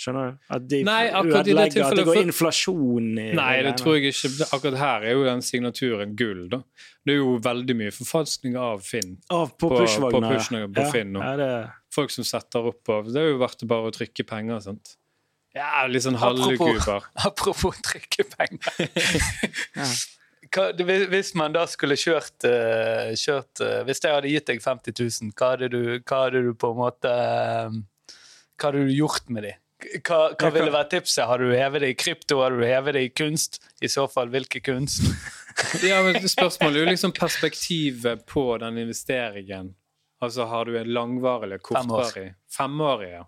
Skjønner du? At de Nei, akkurat i det tilfellet, at det går inflasjon i Nei, det tror jeg ikke. Akkurat her er jo den signaturen gull. da. Det er jo veldig mye forfalskning av Finn. Av på på- pushvogner. på pushvogner på ja. Finn nå. Ja, det, Folk som setter opp og Det er jo verdt bare å trykke penger. sant? Ja, litt sånn Apropos- halvguber. [LAUGHS] Apropos trykkepenger. [LAUGHS] Ja. Hva, hvis man da skulle kjørt, eh, kjørt eh, Hvis jeg hadde gitt deg 50 000, hva hadde du, hva hadde du på en måte eh, Hva hadde du gjort med de? Hva, hva Jeg kan- ville vært tipset? Har du hevet det i krypto? Har du hevet det i kunst? I så fall, hvilken kunst? [LAUGHS] Ja, men Spørsmålet er jo liksom perspektivet på den investeringen. Altså, Har du en langvarig eller kortvarig? Femårig, ja.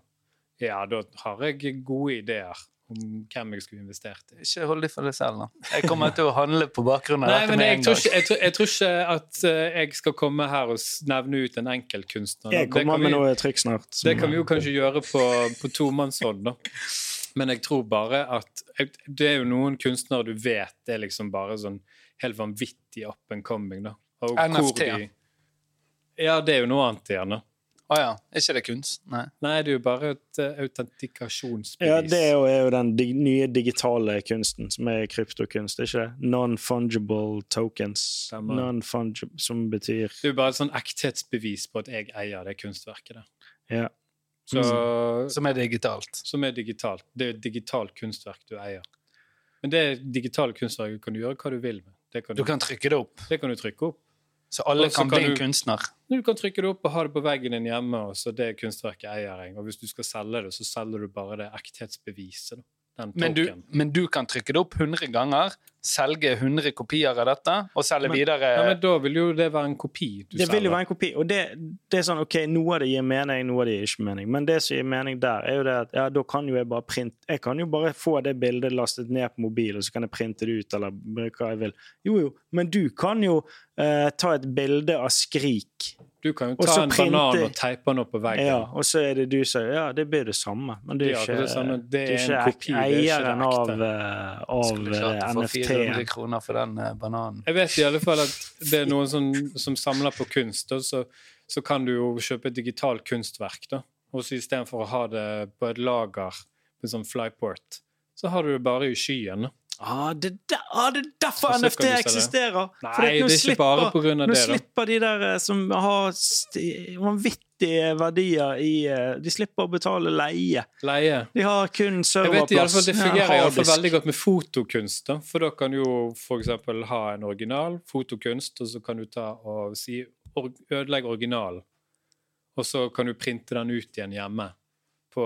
Ja, da har jeg gode ideer om hvem jeg skulle investert i. Ikke hold det for deg selv, da. Jeg kommer til å handle på bakgrunn av Nei, dette men med jeg en tror, gang. ikke, jeg, tror, jeg tror ikke at eh, jeg skal komme her og nevne ut en enkeltkunstner. jeg Det kan kommer med vi- noe trykk snart. som- Det kan vi jo kanskje gjøre på, på tomannshånd, da. Men jeg tror bare at Det er jo noen kunstnere du vet det er liksom bare sånn helt vanvittig up and coming, da. Og hvor NFT, de- Ja, det er jo noe annet igjen, da. Å ja. Er ikke det kunst? Nei. Nei, det er jo bare et uh, autentikasjonsbevis. Ja, det er jo, er jo den dig nye digitale kunsten, som er kryptokunst, ikke det? Non-fungible tokens. Non-fungible, som betyr Det er jo bare et sånn ekthetsbevis på at jeg eier det kunstverket. Da. Ja. Så, Som er digitalt. som er digitalt. Det er et digitalt kunstverk du eier. Men det digitale kunstverket kan du gjøre hva du vil med. Det kan Du du, kan trykke det opp, det kan du trykke opp. Så alle kan kan bli en kunstner. Du kan trykke det opp og ha det på veggen din hjemme, og så det kunstverket eier jeg. Og hvis du skal selge det, så selger du bare det ekthetsbeviset. Da. Den Men du, men du kan trykke det opp 100 ganger, selge 100 kopier av dette, og selge Men- videre Ja, men da vil jo det være en kopi du Det vil jo være en kopi, og det, det er sånn, ok, noe av det gir mening, noe av det gir ikke mening. Men det som gir mening der, er jo det at ja, da kan jo jeg bare printe Jeg kan jo bare få det bildet lastet ned på mobil, og så kan jeg printe det ut, eller hva jeg vil. Jo, jo, men du kan jo eh, ta et bilde av Skrik, Du kan jo ta en banan og teipe den opp på veggen. ja, og så er det du som Ja, det blir det samme, men det Det er er ikke, det samme. Det er du en kopi, det er ikke eieren av, eh, av Skulle klart å få NFT. 400 kroner for den uh, bananen. Jeg vet i alle fall at det er noen som, som samler på kunst, og så, så kan du jo kjøpe et digitalt kunstverk. da. Og så istedenfor å ha det på et lager på en sånn flyport, så har du det bare i skyen. da. Ah, det, er der, ah, det er derfor så NFT eksisterer! Nei, Fordi nå det er ikke bare på grunn av Nå det. Nå slipper de der eh, som har vanvittige verdier i eh, De slipper å betale leie. Leie. De har kun Jeg vet i alle fall, serverplass. Det fungerer i alle fall veldig godt med fotokunst. da, For da kan du jo f.eks. ha en original fotokunst, og så kan du ta og si or Ødelegg originalen. Og så kan du printe den ut igjen hjemme på,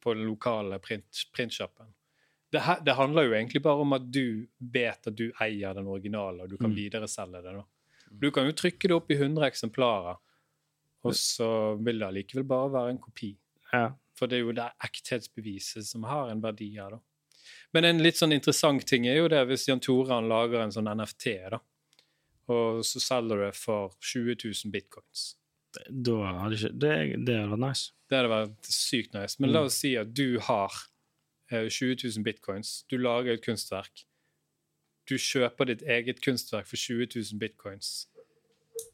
på den lokale print, printshoppen. Det, her- det handler jo egentlig bare om at du vet at du eier den originale, og du kan Mm. videreselge det. da. Du kan jo trykke det opp i 100 eksemplarer, og så vil det allikevel bare være en kopi. Ja. For det er jo det ekthetsbeviset som har en verdi her, da. Men en litt sånn interessant ting er jo det hvis Jan Tore han lager en sånn NFT, da. og så selger du det for 20 000 bitcoins. Da hadde ikke Det, det hadde vært nice. Det hadde vært sykt nice. Men la oss si at du har 20 000 bitcoins. Du lager et kunstverk. Du kjøper ditt eget kunstverk for 20 000 bitcoins.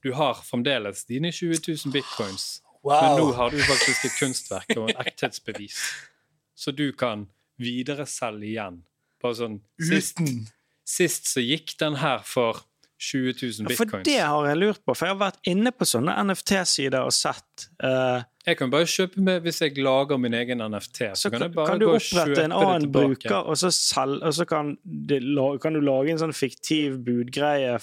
Du har fremdeles dine 20 000 bitcoins, men nå har du faktisk et kunstverk og et ekthetsbevis. Så du kan videreselge igjen. Bare sånn Sist, sist så gikk den her for 20 000 Ja, for det har jeg lurt på, for jeg har vært inne på sånne NFT-sider og sett uh, Jeg kan bare kjøpe med hvis jeg lager min egen NFT. Så, Så kan kan, jeg bare kan gå og opprette kjøpe en det annen tilbake. bruker, og så, selv, og så kan, det, kan du lage en sånn fiktiv budgreie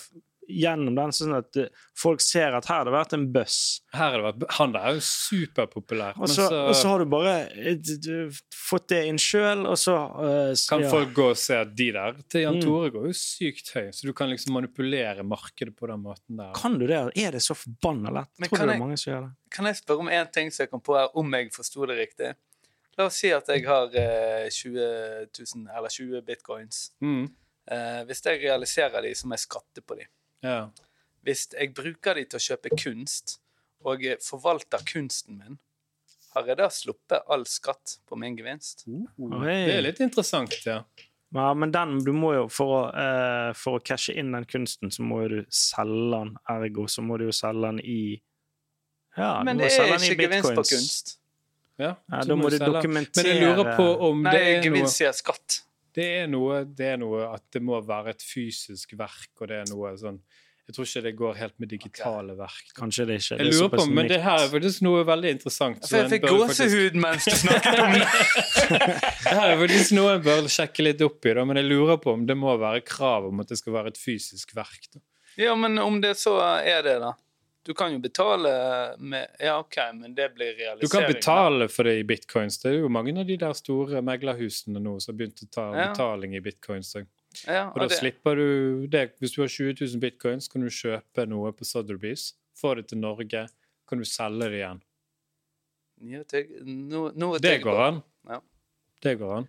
gjennom den, sånn at eh, folk ser at her har det vært en buzz. Her har det vært, han der er jo superpopulær. Og Men så, så, og så har du bare du, d- d- fått det inn sjøl, og så uh, kan ja. folk gå og se at de der til Jan Mm. Tore går jo sykt høy, så du kan liksom manipulere markedet på den måten der. Kan du det? Er det så forbanna lett? Men Tror du det er mange som gjør det? Kan jeg spørre om én ting som jeg kom på her, om jeg forsto det riktig? La oss si at jeg har eh, 20 000, eller 20 bitcoins. Mm. Eh, hvis jeg realiserer de, så må jeg skatte på de. Ja. Hvis jeg bruker de til å kjøpe kunst, og forvalter kunsten min, har jeg da sluppet all skatt på min gevinst? Oi. Det er litt interessant, ja. Ja, men den, du må jo, for å, uh, for å cashe inn den kunsten, så må jo du selge den. Ergo så må du jo selge den i Ja, Men det er ikke gevinst på kunst. ja. Ja, da må du dokumentere Men jeg lurer på om Nei, det er noe gevinst sier skatt. Det er noe, det er noe at det må være et fysisk verk, og det er noe sånn Jeg tror ikke det går helt med digitale verk. Kanskje det ikke. Jeg lurer på, men det her er faktisk noe veldig interessant. For jeg fikk gåsehud mens du snakket om det. [LAUGHS] Det her er faktisk noe jeg bør sjekke litt opp i, da, men jeg lurer på om det må være krav om at det skal være et fysisk verk. Da. Ja, men om det så er det, da. Du kan jo betale med Ja, OK, men det blir realisering. Du kan betale for det i bitcoins. Det er jo mange av de der store meglerhusene nå som har begynt å ta Ja. betaling i bitcoins. Ja, Og da det- slipper du det. Hvis du har 20 000 bitcoins, kan du kjøpe noe på Sotheby's, få det til Norge, kan du selge det igjen. Ja, tenk, nå er Det går på. an. Ja. Det går an.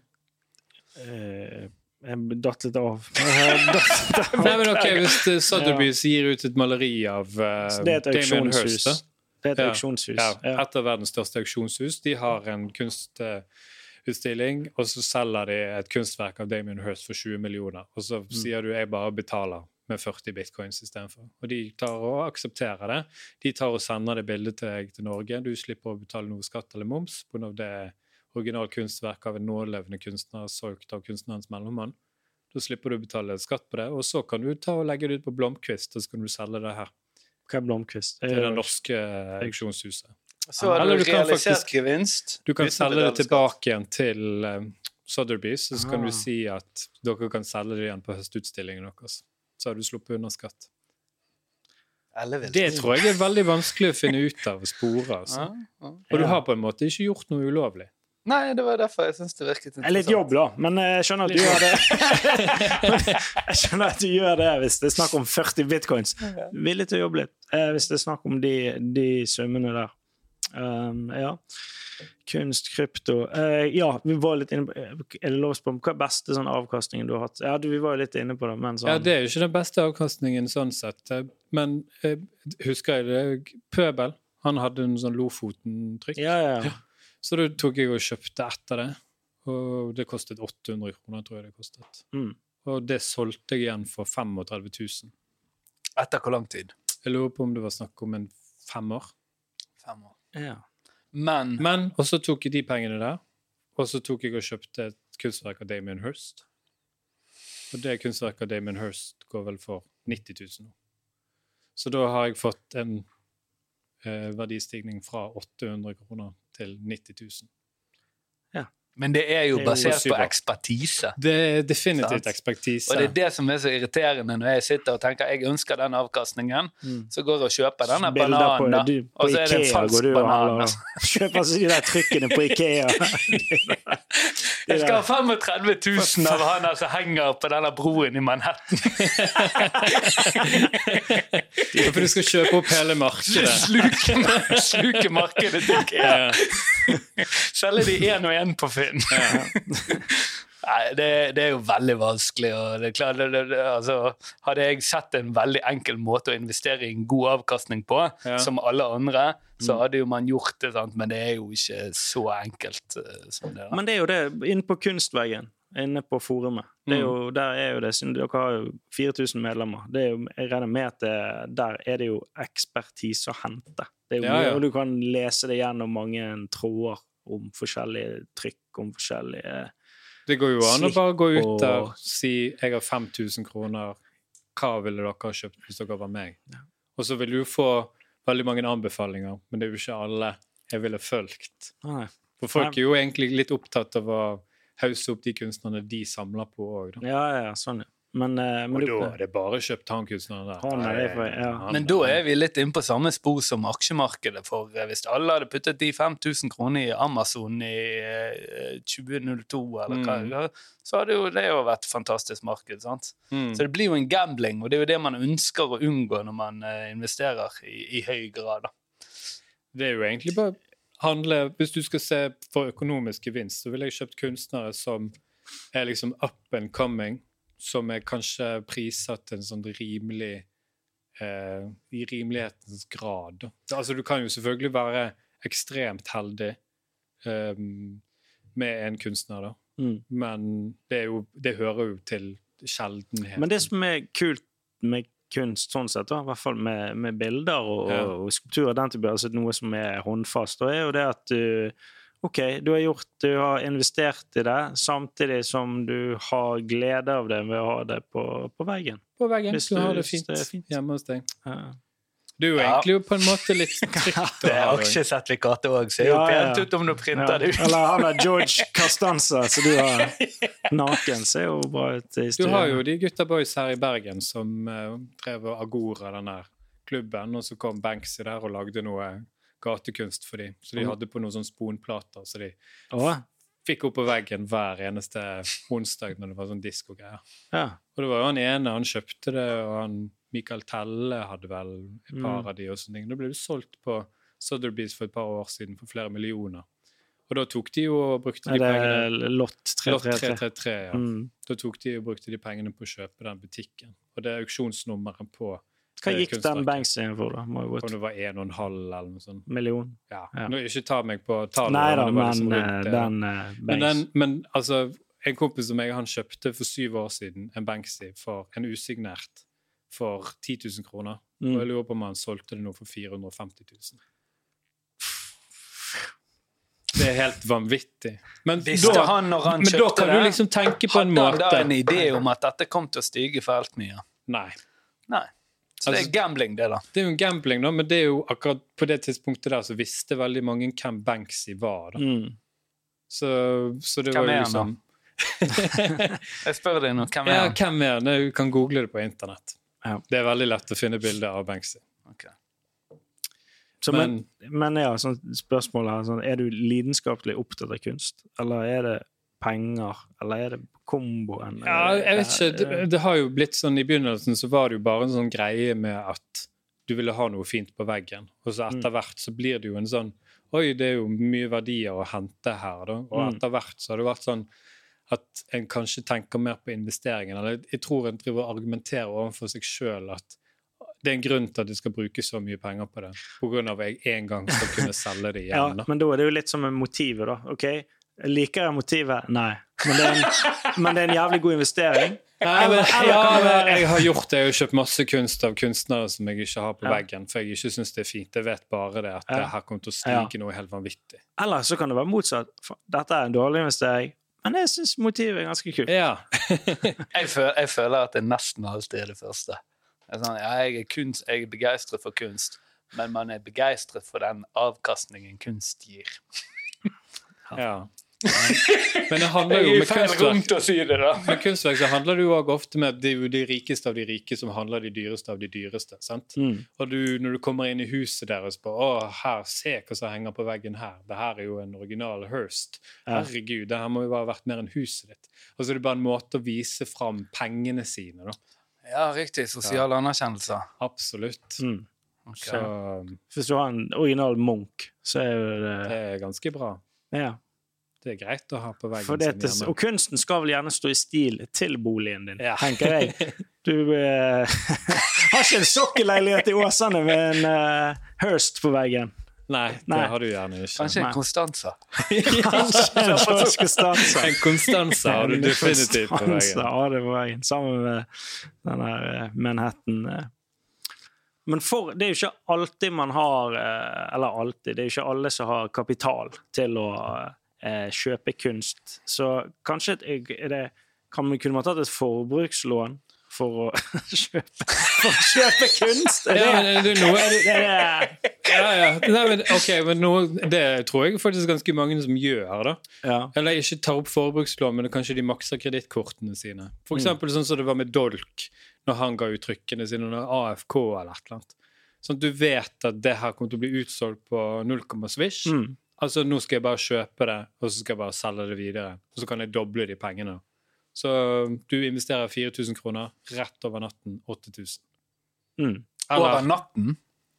Eh, Jeg datt litt av. [LAUGHS] Jeg datt av. Nei, men ok, Hvis eh, Sotheby's gir ut et maleri av uh, det er et Damien Hirst, da. Det er et auksjonshus. Ja, Ja. et av verdens største auksjonshus. De har en kunstutstilling, og så selger de et kunstverk av Damien Hirst for 20 millioner. Og så sier du jeg bare betaler med 40 bitcoins istedenfor. Og de tar og aksepterer det. De tar og sender det bildet til deg til Norge. Du slipper å betale noe skatt eller moms pga. det er original kunstverk av en nålevende kunstner solgt av kunstnerens mellommann. Da slipper du å betale skatt på det, og så kan du ta og legge det ut på Blomkvist, og så kan du selge det her Hva er Blomkvist? til det norske auksjonshuset. Så har du du realisert faktisk- gevinst. Du kan selge det tilbake igjen til um, Sotheby's, og så kan Ah. du si at dere kan selge det igjen på høstutstillingen deres. Så har du sluppet unna skatt. Det tror jeg er veldig vanskelig å finne ut av og spore. Altså. Ja, ja. Og du har på en måte ikke gjort noe ulovlig. Nei, det var derfor jeg syns det virket Det er litt jobb, da, men jeg skjønner at du gjør det. [LAUGHS] jeg skjønner at du gjør det hvis det er snakk om 40 bitcoins. Villig til å jobbe litt eh, hvis det er snakk om de, de summene der. Um, ja. Kunst, krypto uh, Ja, vi var litt inne på Er det lov å spørre om hva er beste sånn avkastningen du har hatt? Ja, du, vi var jo litt inne på det, men sånn Ja, Det er jo ikke den beste avkastningen sånn sett, eh, men uh, husker jeg det? Pøbel, han hadde en sånn Lofoten-trykk. ja, ja, ja. Så da tok jeg og kjøpte etter det, og det kostet 800 kroner, tror jeg det kostet. Mm. Og det solgte jeg igjen for 35 000. Etter hvor lang tid? Jeg lurer på om det var snakk om en fem år. Fem år. ja. Men Men, og så tok jeg de pengene der, og så tok jeg og kjøpte et kunstverk av Damien Hirst. Og det kunstverket av Damien Hirst går vel for 90 000 nå. Så da har jeg fått en eh, verdistigning fra 800 kroner til 90 000. Men det er jo er basert på ekspertise. Det er definitivt ekspertise. Og det er det som er så irriterende når jeg sitter og tenker jeg ønsker den avkastningen, Mm. så går jeg og kjøper denne Bilder bananen, da. Og så er det en falsk du og banan. [LAUGHS] Kjøper altså de der trykkene på Ikea. [LAUGHS] Jeg skal ha 35 000 av han der som henger på denne broen i Manhattan. For du skal kjøpe opp hele markedet. [LAUGHS] Sluke, sluke markedet til Ikea. Selge de én og én på Finn. [LAUGHS] Nei, det, det er jo veldig vanskelig. og det er klart, det, det, altså, Hadde jeg sett en veldig enkel måte å investere i en god avkastning på, Ja. som alle andre, så Mm. hadde jo man gjort det, sant? men det er jo ikke så enkelt Uh, som det. da. Men det er jo det, inne på Kunstveggen, inne på forumet. Det er jo, der er jo det, siden dere har jo 4000 medlemmer. Det er jo, jeg regner med at det, der er det jo ekspertise å hente. Det er jo, Ja, ja. Du kan lese det gjennom mange tråder om forskjellige trykk, om forskjellige Det går jo an å bare gå ut der og si jeg har 5000 kroner, hva ville dere ha kjøpt hvis dere var meg? Og så vil du få veldig mange anbefalinger, men det er jo ikke alle jeg ville fulgt. Nei. For folk er jo egentlig litt opptatt av å hausse opp de kunstnerne de samler på òg. Ja, ja, sånn, ja. Men, eh, men Og du, da er det bare kjøpt han kunstneren der. Han er for- ja. Men da er vi litt inne på samme spor som aksjemarkedet. For eh, hvis alle hadde puttet de 5000 kroner i Amazon i eh, 2002, eller hva, Mm. så hadde jo det jo vært et fantastisk marked. sant? Mm. Så det blir jo en gambling, og det er jo det man ønsker å unngå når man eh, investerer i, i høy grad. da. Det er jo egentlig bare handle Hvis du skal se for økonomisk gevinst, så ville jeg kjøpt kunstnere som er liksom up and coming, som er kanskje prissatt til en sånn rimelig eh, I rimelighetens grad. Altså, du kan jo selvfølgelig være ekstremt heldig um, med en kunstner, da. mm. Men det, jo, det hører jo til sjeldenheten. Men det som er kult med kunst, sånn sett, da, i hvert fall med, med bilder og, Ja. og skulpturer, den type, altså noe som er håndfast, da er jo det at du OK, du har gjort Du har investert i det, samtidig som du har glede av det ved å ha det på, på veggen. på veggen. Hvis Du har det fint, det fint. hjemme hos deg. Ja. Du er jo Ja. egentlig jo på en måte litt [LAUGHS] trygt Det er aksjesertifikatet òg, ser jo pent ja. ut om du Ja. printer det ut. Eller han er George [LAUGHS] Castanza, så du har naken. Ser jo bra ut i Du har jo de gutta boys her i Bergen som uh, drev Agora, den der klubben, og så kom Banksy der og lagde noe gatekunst for dem. Så de hadde på noen sånne sponplater, så de fikk opp på veggen hver eneste onsdag når det var sånn diskogreier. ja. Og det var jo han ene, han kjøpte det, og han Michael Telle hadde vel et par Mm. av de og sånne ting. Da ble det solgt på Sotheby's for et par år siden for flere millioner. Og da tok de jo og brukte de pengene Lott Lott 333? 333, ja. Mm. Da tok de og brukte de pengene på å kjøpe den butikken. Og det er auksjonsnummeret på Hva eh, gikk den kunstverket. Banksyen for, da? Må Om det var en og en halv eller noe sånt. million? Ja. Ja. Nå, ikke ta meg på tallet. Nei da, liksom men rundt eh, det. den eh, men, den, men altså, en kompis som jeg han kjøpte for syv år siden en Banksy for en usignert for 10 000 kroner. Og mm. jeg lurer på om han solgte det nå for 450 000. Det er helt vanvittig. Men Visste da, han når han men da kan det? du liksom tenke på en måte Hadde han da en idé om at dette kom til å stige for alt mye? Nei. Nei. Så det Altså- er gambling, det, da. Det er jo en gambling, da, men det er jo akkurat på det tidspunktet der så visste veldig mange hvem Banksy var. da. Mm. Så, så det Hvem var er jo han, liksom [LAUGHS] Jeg spør deg nå, hvem er Ja, han? hvem er han? Du kan google det på internett. Ja. Det er veldig lett å finne bilder av Banksy. Okay. Så, men, men ja, sånn spørsmål her, sånn, er du lidenskapelig opptatt av kunst? Eller er det penger? Eller er det komboen? Ja, jeg vet ikke. Det, Er- det har jo blitt sånn I begynnelsen så var det jo bare en sånn greie med at du ville ha noe fint på veggen. Og så etter Mm. hvert så blir det jo en sånn Oi, det er jo mye verdier å hente her, da. Og Mm. etter hvert så har det vært sånn at en kanskje tenker mer på investeringen. Eller jeg tror en driver og argumenterer overfor seg sjøl at det er en grunn til at du skal bruke så mye penger på det, av at jeg en gang skal kunne selge det [LAUGHS] igjen. da. men da er det jo litt som motivet, da. OK, liker jeg motivet? Nei. Men det, er en, men det er en jævlig god investering. Nei, men, ja, men jeg har gjort det. Jeg har kjøpt masse kunst av kunstnere som jeg ikke har på Ja. veggen, for jeg ikke syns det er fint. Jeg vet bare det at Ja. det her kommer til å stige noe helt vanvittig. Eller så kan det være motsatt. Dette er en dårlig investering, men jeg syns motivet er ganske kult. Ja. [LAUGHS] Jeg, føler, jeg føler at det nesten alltid er det første. Det er sånn, ja, jeg, er kunst, jeg er begeistret for kunst, men man er begeistret for den avkastningen kunst gir. ja. Men det handler jo med kunstverk si det, da. med kunstverk så handler det jo også ofte med at det er jo de rikeste av de rike som handler de dyreste av de dyreste. sant? Mm. Og du, når du kommer inn i huset deres på Å, her, se hva som henger på veggen her. Det her er jo en original Hearst. Herregud, det her må jo bare ha vært mer enn huset ditt. Og så er det bare en måte å vise fram pengene sine, da. Ja, riktig. Sosial anerkjennelse. Absolutt. Mm. Okay. Så Hvis du har en original Munch, så er jo det det er ganske bra. Ja. Det er greit å ha på veggen For det, sin og kunsten skal vel gjerne stå i stil til boligen din, Ja. tenker jeg. [LAUGHS] Du eh, [LAUGHS] har ikke en sokkelleilighet i Åsane med en eh, Hirst på veggen. Nei, det har du gjerne ikke. Kanskje Nei. [LAUGHS] en Konstanza. En Konstanza har du definitivt på veggen. har det på veggen, sammen med den der eh, Manhattan. eh. Men for, det er jo ikke alltid man har eh, Eller alltid, det er jo ikke alle som har kapital til å eh, kjøpe kunst. Så kanskje det, kan man, kunne man tatt et forbrukslån for å [LAUGHS] kjøpe, for å kjøpe kunst? Er det, Ja, det noe- er det, det, [LAUGHS] Ja, ja. Nei, men, ok, men noe, det tror jeg faktisk ganske mange som gjør. da. ja. Eller ikke tar opp forbrukslån, men kanskje de makser kredittkortene sine. For eksempel sånn som det var med Dolk, når han ga ut trykkene sine under AFK eller et eller annet. Sånn at du vet at det her kommer til å bli utsolgt på 0, swish. Mm. Altså, nå skal jeg bare kjøpe det, og så skal jeg bare selge det videre. Og så kan jeg doble de pengene. Så du investerer 4000 kroner, rett over natten 8000. Mm. Over natten.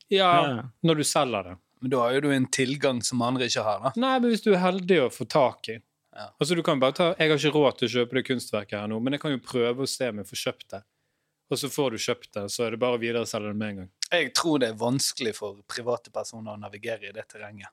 ja, Ja. når du selger det. Men da har jo du en tilgang som andre ikke har. da. Nei, men hvis du er heldig å få tak i Ja. Altså, du kan bare ta Jeg har ikke råd til å kjøpe det kunstverket her nå, men jeg kan jo prøve å se om jeg får kjøpt det. Og så får du kjøpt det, så er det bare å videreselge det med en gang. Jeg tror det er vanskelig for private personer å navigere i det terrenget.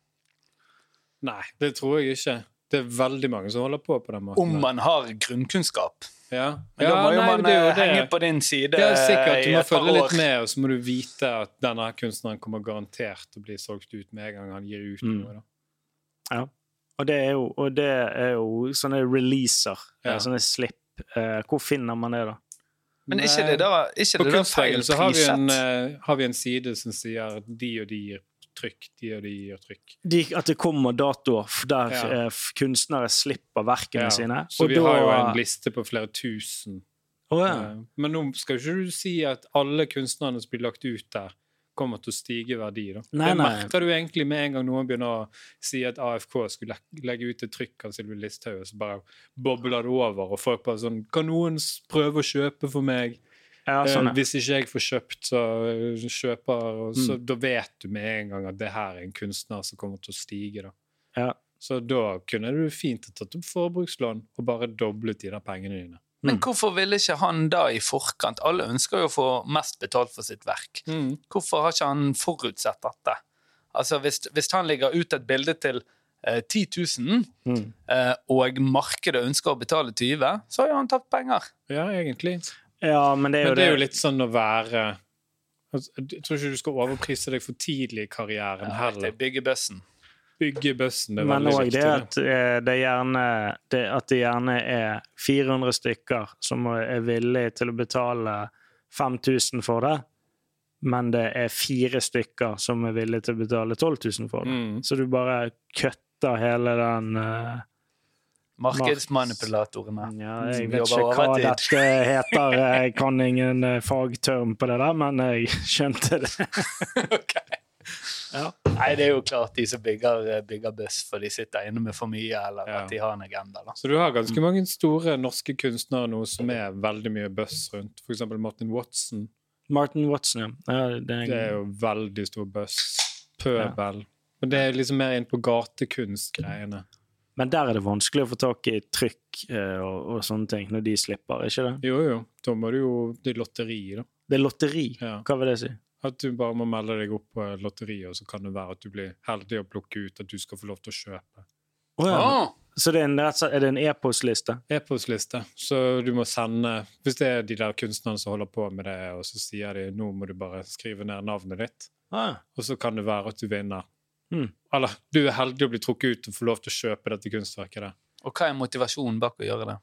Nei, det tror jeg ikke. Det er veldig mange som holder på på den måten. Om man har grunnkunnskap. ja. Men da må jo nei, man det eh, henge på din side Det er sikkert, Du må følge litt med, og så må du vite at denne kunstneren kommer garantert til å bli solgt ut med en gang han gir ut Mm. noe. da. Ja. Og det er jo, og det er jo sånne releaser, Ja. eh, sånne slipp. Eh, hvor finner man det, da? Men er ikke det da, ikke På det da feil så har vi, en, har vi en side som sier at de og de gir trykk, de og de gir trykk. De, at det kommer datoer der Ja. eh, kunstnere slipper verkene Ja, sine. Så vi da- har jo en liste på flere tusen. Oh, ja. Eh, Men nå skal ikke du si at alle kunstnerne som blir lagt ut der, kommer til å stige i verdi. da. Nei, det merker du egentlig med en gang noen begynner å si at AFK skulle legge ut et trykk av Sylvi Listhaug, og så bare bobler det over, og folk bare sånn Kan noen prøve å kjøpe for meg? Ja, Eh, sånn, ja. hvis ikke jeg får kjøpt, så eh, kjøper og så, Mm. Da vet du med en gang at det her er en kunstner som kommer til å stige. da. Ja. Så da kunne du fint ha tatt opp forbrukslån og bare doblet de der pengene dine. Men Mm. hvorfor ville ikke han da i forkant Alle ønsker jo å få mest betalt for sitt verk. Hvorfor har ikke han forutsett dette? Altså, hvis, hvis han legger ut et bilde til eh, 10 000, Mm. eh, og markedet ønsker å betale 20 så har jo han tapt penger. Ja, egentlig. Ja, men det er jo Men det er jo litt sånn å være altså, Jeg tror ikke du skal overprise deg for tidlig i karrieren heller. Bygge bygger bøssen. Bygge bøssen det er veldig viktig. viktig. det det. at eh, det gjerne det, At det gjerne er 400 stykker som er villige til å betale 5000 for det, men det er fire stykker som er villige til å betale 12 000 for det. Mm. Så du bare kutter hele den eh, Markedsmanipulatorene. Ja, jeg vet ikke hva dette heter. Jeg kan ingen eh, fagterm på det der, men jeg skjønte det. [LAUGHS] Ok. Ja. Nei, det er jo klart de som bygger, eh, bygger buss, for de sitter inne med for mye, eller Ja. at de har en agenda. da. Så du har ganske mange store norske kunstnere nå som er veldig mye buss rundt. Eksempel Martin Watson. Martin Watson, ja. ja det er, Det er jo veldig stor buss. Pøbel. Men det er liksom mer inn på gatekunstgreiene. Men der er det vanskelig å få tak i trykk eh, og, og sånne ting, når de slipper, ikke det? Jo, jo. Da må du jo Det er lotteri, da. Det er lotteri. Ja. Hva vil det si? At du bare må melde deg opp på lotteriet, og så kan det være at du blir heldig å plukke ut at du skal få lov til å kjøpe. Å, ja. Ah, Så det er, en, er det en e-postliste? E-postliste. Så du må sende Hvis det er de der kunstnerne som holder på med det, og så sier de nå må du bare skrive ned navnet ditt, Ah, og så kan det være at du vinner. Mm. Eller du er heldig å bli trukket ut og få lov til å kjøpe dette kunstverket. der. og hva er motivasjonen bak å gjøre det?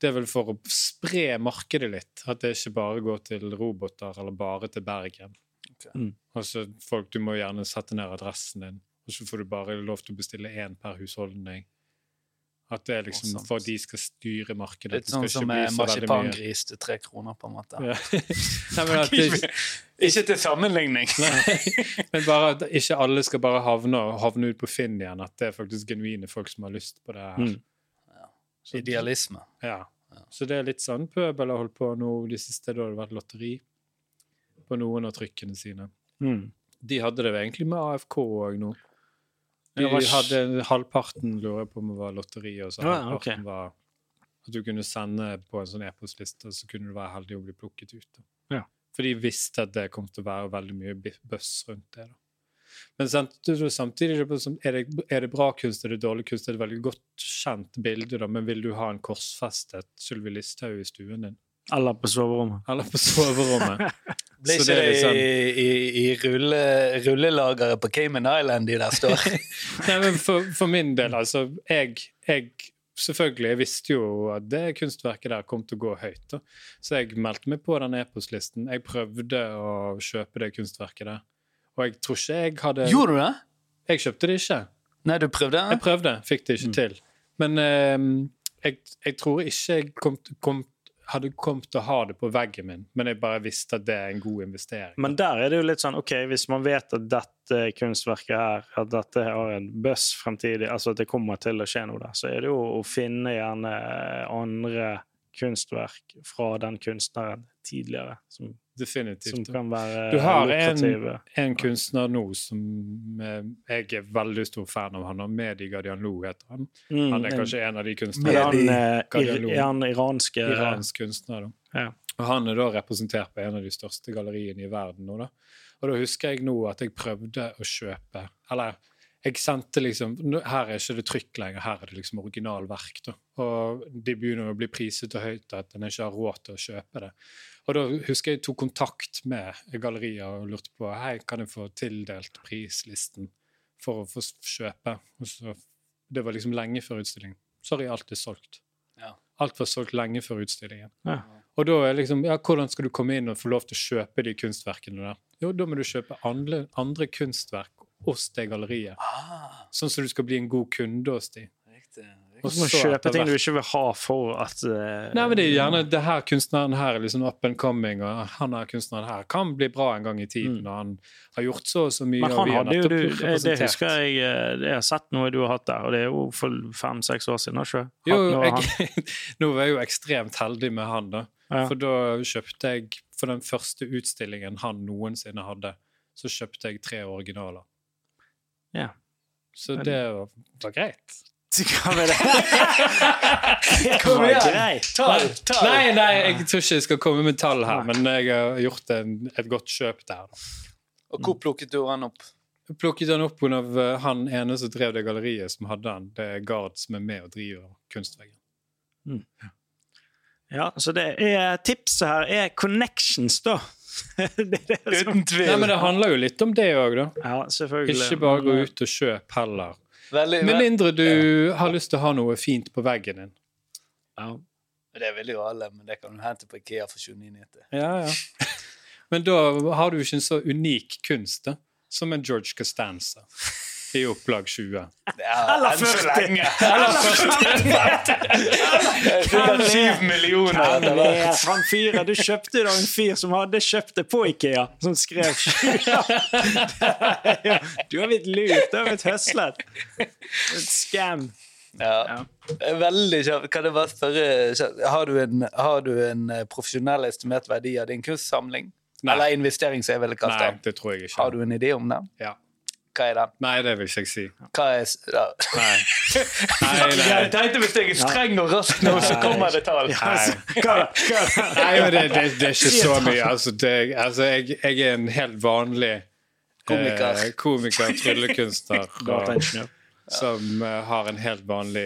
Det er vel for å spre markedet litt. At det ikke bare går til roboter eller bare til Bergen. Okay. Mm. Altså, folk, Du må gjerne sette ned adressen din, og så får du bare lov til å bestille én per husholdning. At det er liksom for at de skal styre markedet. Litt sånn som så marsipangris til tre kroner, på en måte. Ja. [LAUGHS] [LAUGHS] Nei, men, at det, Ikke til sammenligning. men bare at ikke alle skal bare havne, havne ut på Finn igjen. At det er faktisk genuine folk som har lyst på det her. Mm. Så- Idealisme. Ja. Så det er litt sånn Pøbel har holdt på nå de siste da har vært lotteri på noen av trykkene sine. Mm. De hadde det egentlig med AFK òg nå. De hadde halvparten lurer på om det var lotteri, og så Ja, okay. var at du kunne sende på en sånn e-postliste, så kunne du være heldig å bli plukket ut. Da. Ja. For de visste at det kom til å være veldig mye bøss rundt det. da. Men samtidig er det, er, det, bra kunst, er det dårlig kunst, er det et veldig godt kjent bilde, da, men vil du ha en korsfestet Sylvi Listhaug i stuen din? Eller på soverommet. Eller på soverommet? [LAUGHS] Blir Så ikke det er liksom- i, i, i rulle, rullelageret på Cayman Island de der står? [LAUGHS] Nei, men for, for min del, altså jeg, jeg Selvfølgelig, jeg visste jo at det kunstverket der kom til å gå høyt. da. Så jeg meldte meg på den e-postlisten. Jeg prøvde å kjøpe det kunstverket der. Og jeg tror ikke jeg hadde Gjorde du det? Jeg kjøpte det ikke. Nei, du prøvde? Jeg prøvde, fikk det ikke til. Men eh, jeg, jeg tror ikke jeg kom, kom, hadde kommet til å ha det på veggen min, men jeg bare visste at det er en god investering. Men der er det jo litt sånn OK, hvis man vet at dette kunstverket her, at dette har en buzz fremtidig, altså at det kommer til å skje noe der, så er det jo å finne gjerne andre kunstverk fra den kunstneren tidligere, som, Definitivt. som kan være Du har en, en kunstner nå som eh, jeg er veldig stor fan av. Han har Mehdi Gadianlo, heter han. Mm, Han er kanskje en av de er kunstnerne. han, eh, er han iranske Iransk kunstner. Da. Ja. Og han er da representert på en av de største galleriene i verden nå, da. Og da husker jeg nå at jeg prøvde å kjøpe Eller jeg sendte liksom Her er ikke det trykk lenger, her er det liksom originalverk. da. Og de begynner å bli priset så høyt at en ikke har råd til å kjøpe det. Og da husker jeg tok kontakt med galleriet og lurte på hei, kan jeg få tildelt prislisten for å få kjøpe. Og så, det var liksom lenge før utstillingen. Sorry, alt er solgt. Ja. Alt var solgt lenge før utstillingen. Ja. Og da er liksom, ja, hvordan skal du komme inn og få lov til å kjøpe de kunstverkene der? Jo, da må du kjøpe andre, andre kunstverk hos det galleriet. Ah, Sånn som du skal bli en god kunde hos de. riktig. Og så må du kjøpe ting du ikke vil ha for at uh, Nei, men det er gjerne det her kunstneren her er liksom up and coming, og han her kunstneren her kan bli bra en gang i tiden, Mm. og han har gjort så og så mye. Men og han vi hadde jo du Det husker jeg eh, Jeg har sett noe du har hatt der, og det er jo for fem-seks år siden. har ikke? Jo, [LAUGHS] nå var jeg jo ekstremt heldig med han, da. Ja. For da kjøpte jeg For den første utstillingen han noensinne hadde, så kjøpte jeg tre originaler. Ja. Så Men- det var, var greit. [LAUGHS] Hva med det? Det [LAUGHS] Kom igjen. Tall, tall. Nei, nei, jeg tror ikke jeg skal komme med tall her, men jeg har gjort en, et godt kjøp der. Og hvor plukket du han opp? Jeg plukket han opp pga. uh, han ene som drev det galleriet som hadde han. Det er Gard som er med og driver Kunstveggen. Ja, så det er tipset her er connections, da. [LAUGHS] det det Uten tvil. Nei, men det handler jo litt om det òg, da. ja, selvfølgelig. Ikke bare gå ut og kjøp heller. Veldig, Med mindre du har lyst til å ha noe fint på veggen din. Ja. Det vil jo alle, men det kan du hente på Ikea for 29,90. Ja, ja. Men da har du ikke en så unik kunst da, som en George Costanza i opplag 20. Eller 40! Eller 40. lenge. Syv millioner. Hvem er han fyren? Du kjøpte da en fyr som hadde kjøpt det på Ikea, som skrev [LAUGHS] 20. Du har blitt lurt, du har blitt høslet. Et scam. Ja. Veldig kjapt. Kan jeg bare spørre Har du en, har du en eh, profesjonell estimert verdi av din kunstsamling? Nei. Eller investering, som jeg ville kalt det tror jeg ikke. Har du en idé om det? Ja. Hva er den? Nei, det vil ikke jeg si. Hva er ja. Nei. [LAUGHS] Nei, nei. Jeg tenkte hvis jeg er streng og rask nå, så kommer det tall. Nei. Da? Nei, men det, det, det er ikke så mye. Altså, det, altså jeg, jeg er en helt vanlig Komiker. eh, komiker tryllekunstner, [LAUGHS] og, som uh, har en helt vanlig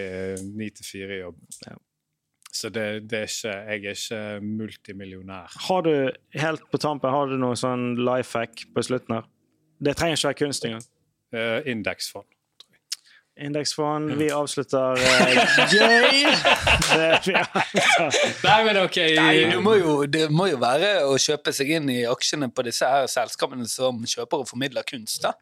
ni til fire-jobb. Ja. Så det, det er ikke, jeg er ikke multimillionær. Har du helt på tampen har du noe sånn life hack på slutten her? Det trenger ikke være kunst engang. Uh, indeksfond. Indeksfond. Vi avslutter uh, gøy. Det, vi. Nei, men OK. Nei, du må jo, det må jo være å kjøpe seg inn i aksjene på disse her selskapene som kjøper og formidler kunst. da.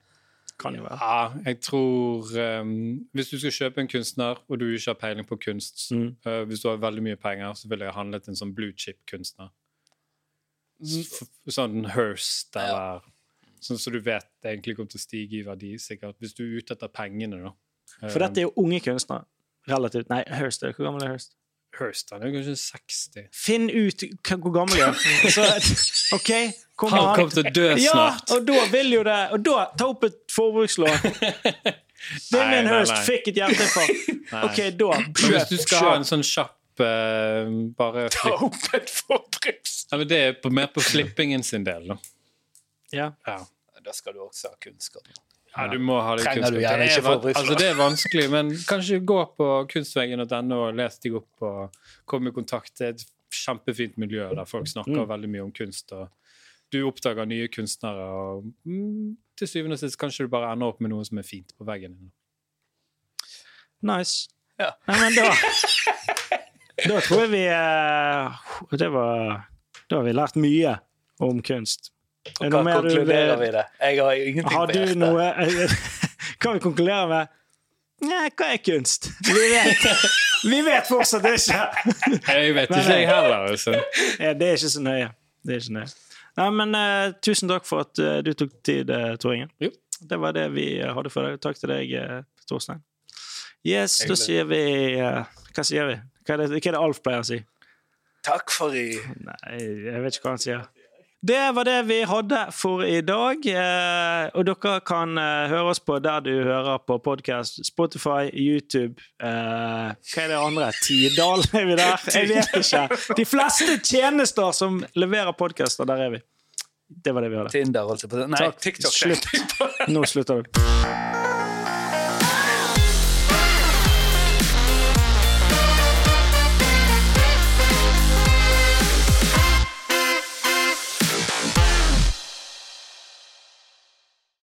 Kan jo være. Ja, jeg tror um, Hvis du skal kjøpe en kunstner, og du ikke har peiling på kunst Mm. uh, Hvis du har veldig mye penger, så ville jeg handlet en sånn blue chip-kunstner. Sånn Hearst eller Sånn som du vet det egentlig kommer til å stige i verdi, sikkert. Hvis du er ute etter pengene, da. For dette er jo unge kunstnere. Relativt. Nei, Hurst. er- Hvor gammel er Hurst? Hirst han er kanskje 60. Finn ut hvor gammel han er. Så, OK, kom Han kommer til å dø snart. Ja, og da vil jo det Og da ta opp et forbrukslån. [LAUGHS] Min nei, Fikk et hjerteinfarkt. OK, da. Men hvis du skal ha en sånn kjapp eh, bare Ta opp et forbruks... ja, Det er på, mer på flippingen sin del, da. Ja. Ja. Da skal du også ha kunnskap. Ja, du må ha litt Trenger du gjerne Det er ikke altså, det er vanskelig, men kanskje gå på kunstveggen.no og les deg opp og komme i kontakt. Det er et kjempefint miljø der folk snakker Mm. veldig mye om kunst. og Du oppdager nye kunstnere, og mm, til syvende og sist kanskje du bare ender opp med noe som er fint på veggen din. Nice. Ja. Nei, men da [LAUGHS] Da tror jeg vi eh, Det var Da har vi lært mye om kunst. Er Hva mer du vil- konkluderer vi det? Jeg har ingenting Har på du hjertet. noe [LAUGHS] Kan vi konkludere med Nei, hva er kunst? Vi vet, vi vet fortsatt ikke. Jeg vet Men- ikke, jeg heller. Altså. Ja, det er ikke så nøye. Det er ikke nøye. Nei, men uh, tusen takk for at uh, du tok tid, uh, Tor Ingen. Jo. Det var det vi hadde for deg. Takk til deg, uh, Torstein. Yes, da sier vi eh, Hva sier vi? Hva er, det, hva er det Alf pleier å si? Takk for i Nei, jeg vet ikke hva han sier. Det var det vi hadde for i dag. Eh, og dere kan eh, høre oss på der du hører på podkast. Spotify, YouTube eh, Hva er det andre? Tidal? Er vi der? [LAUGHS] Jeg vet ikke. De fleste tjenester som leverer podkaster, der er vi. Det var det vi hadde. Tinder, holdt jeg på å si. Nei, Takk. TikTok. Slutt. [LAUGHS] Nå slutter du.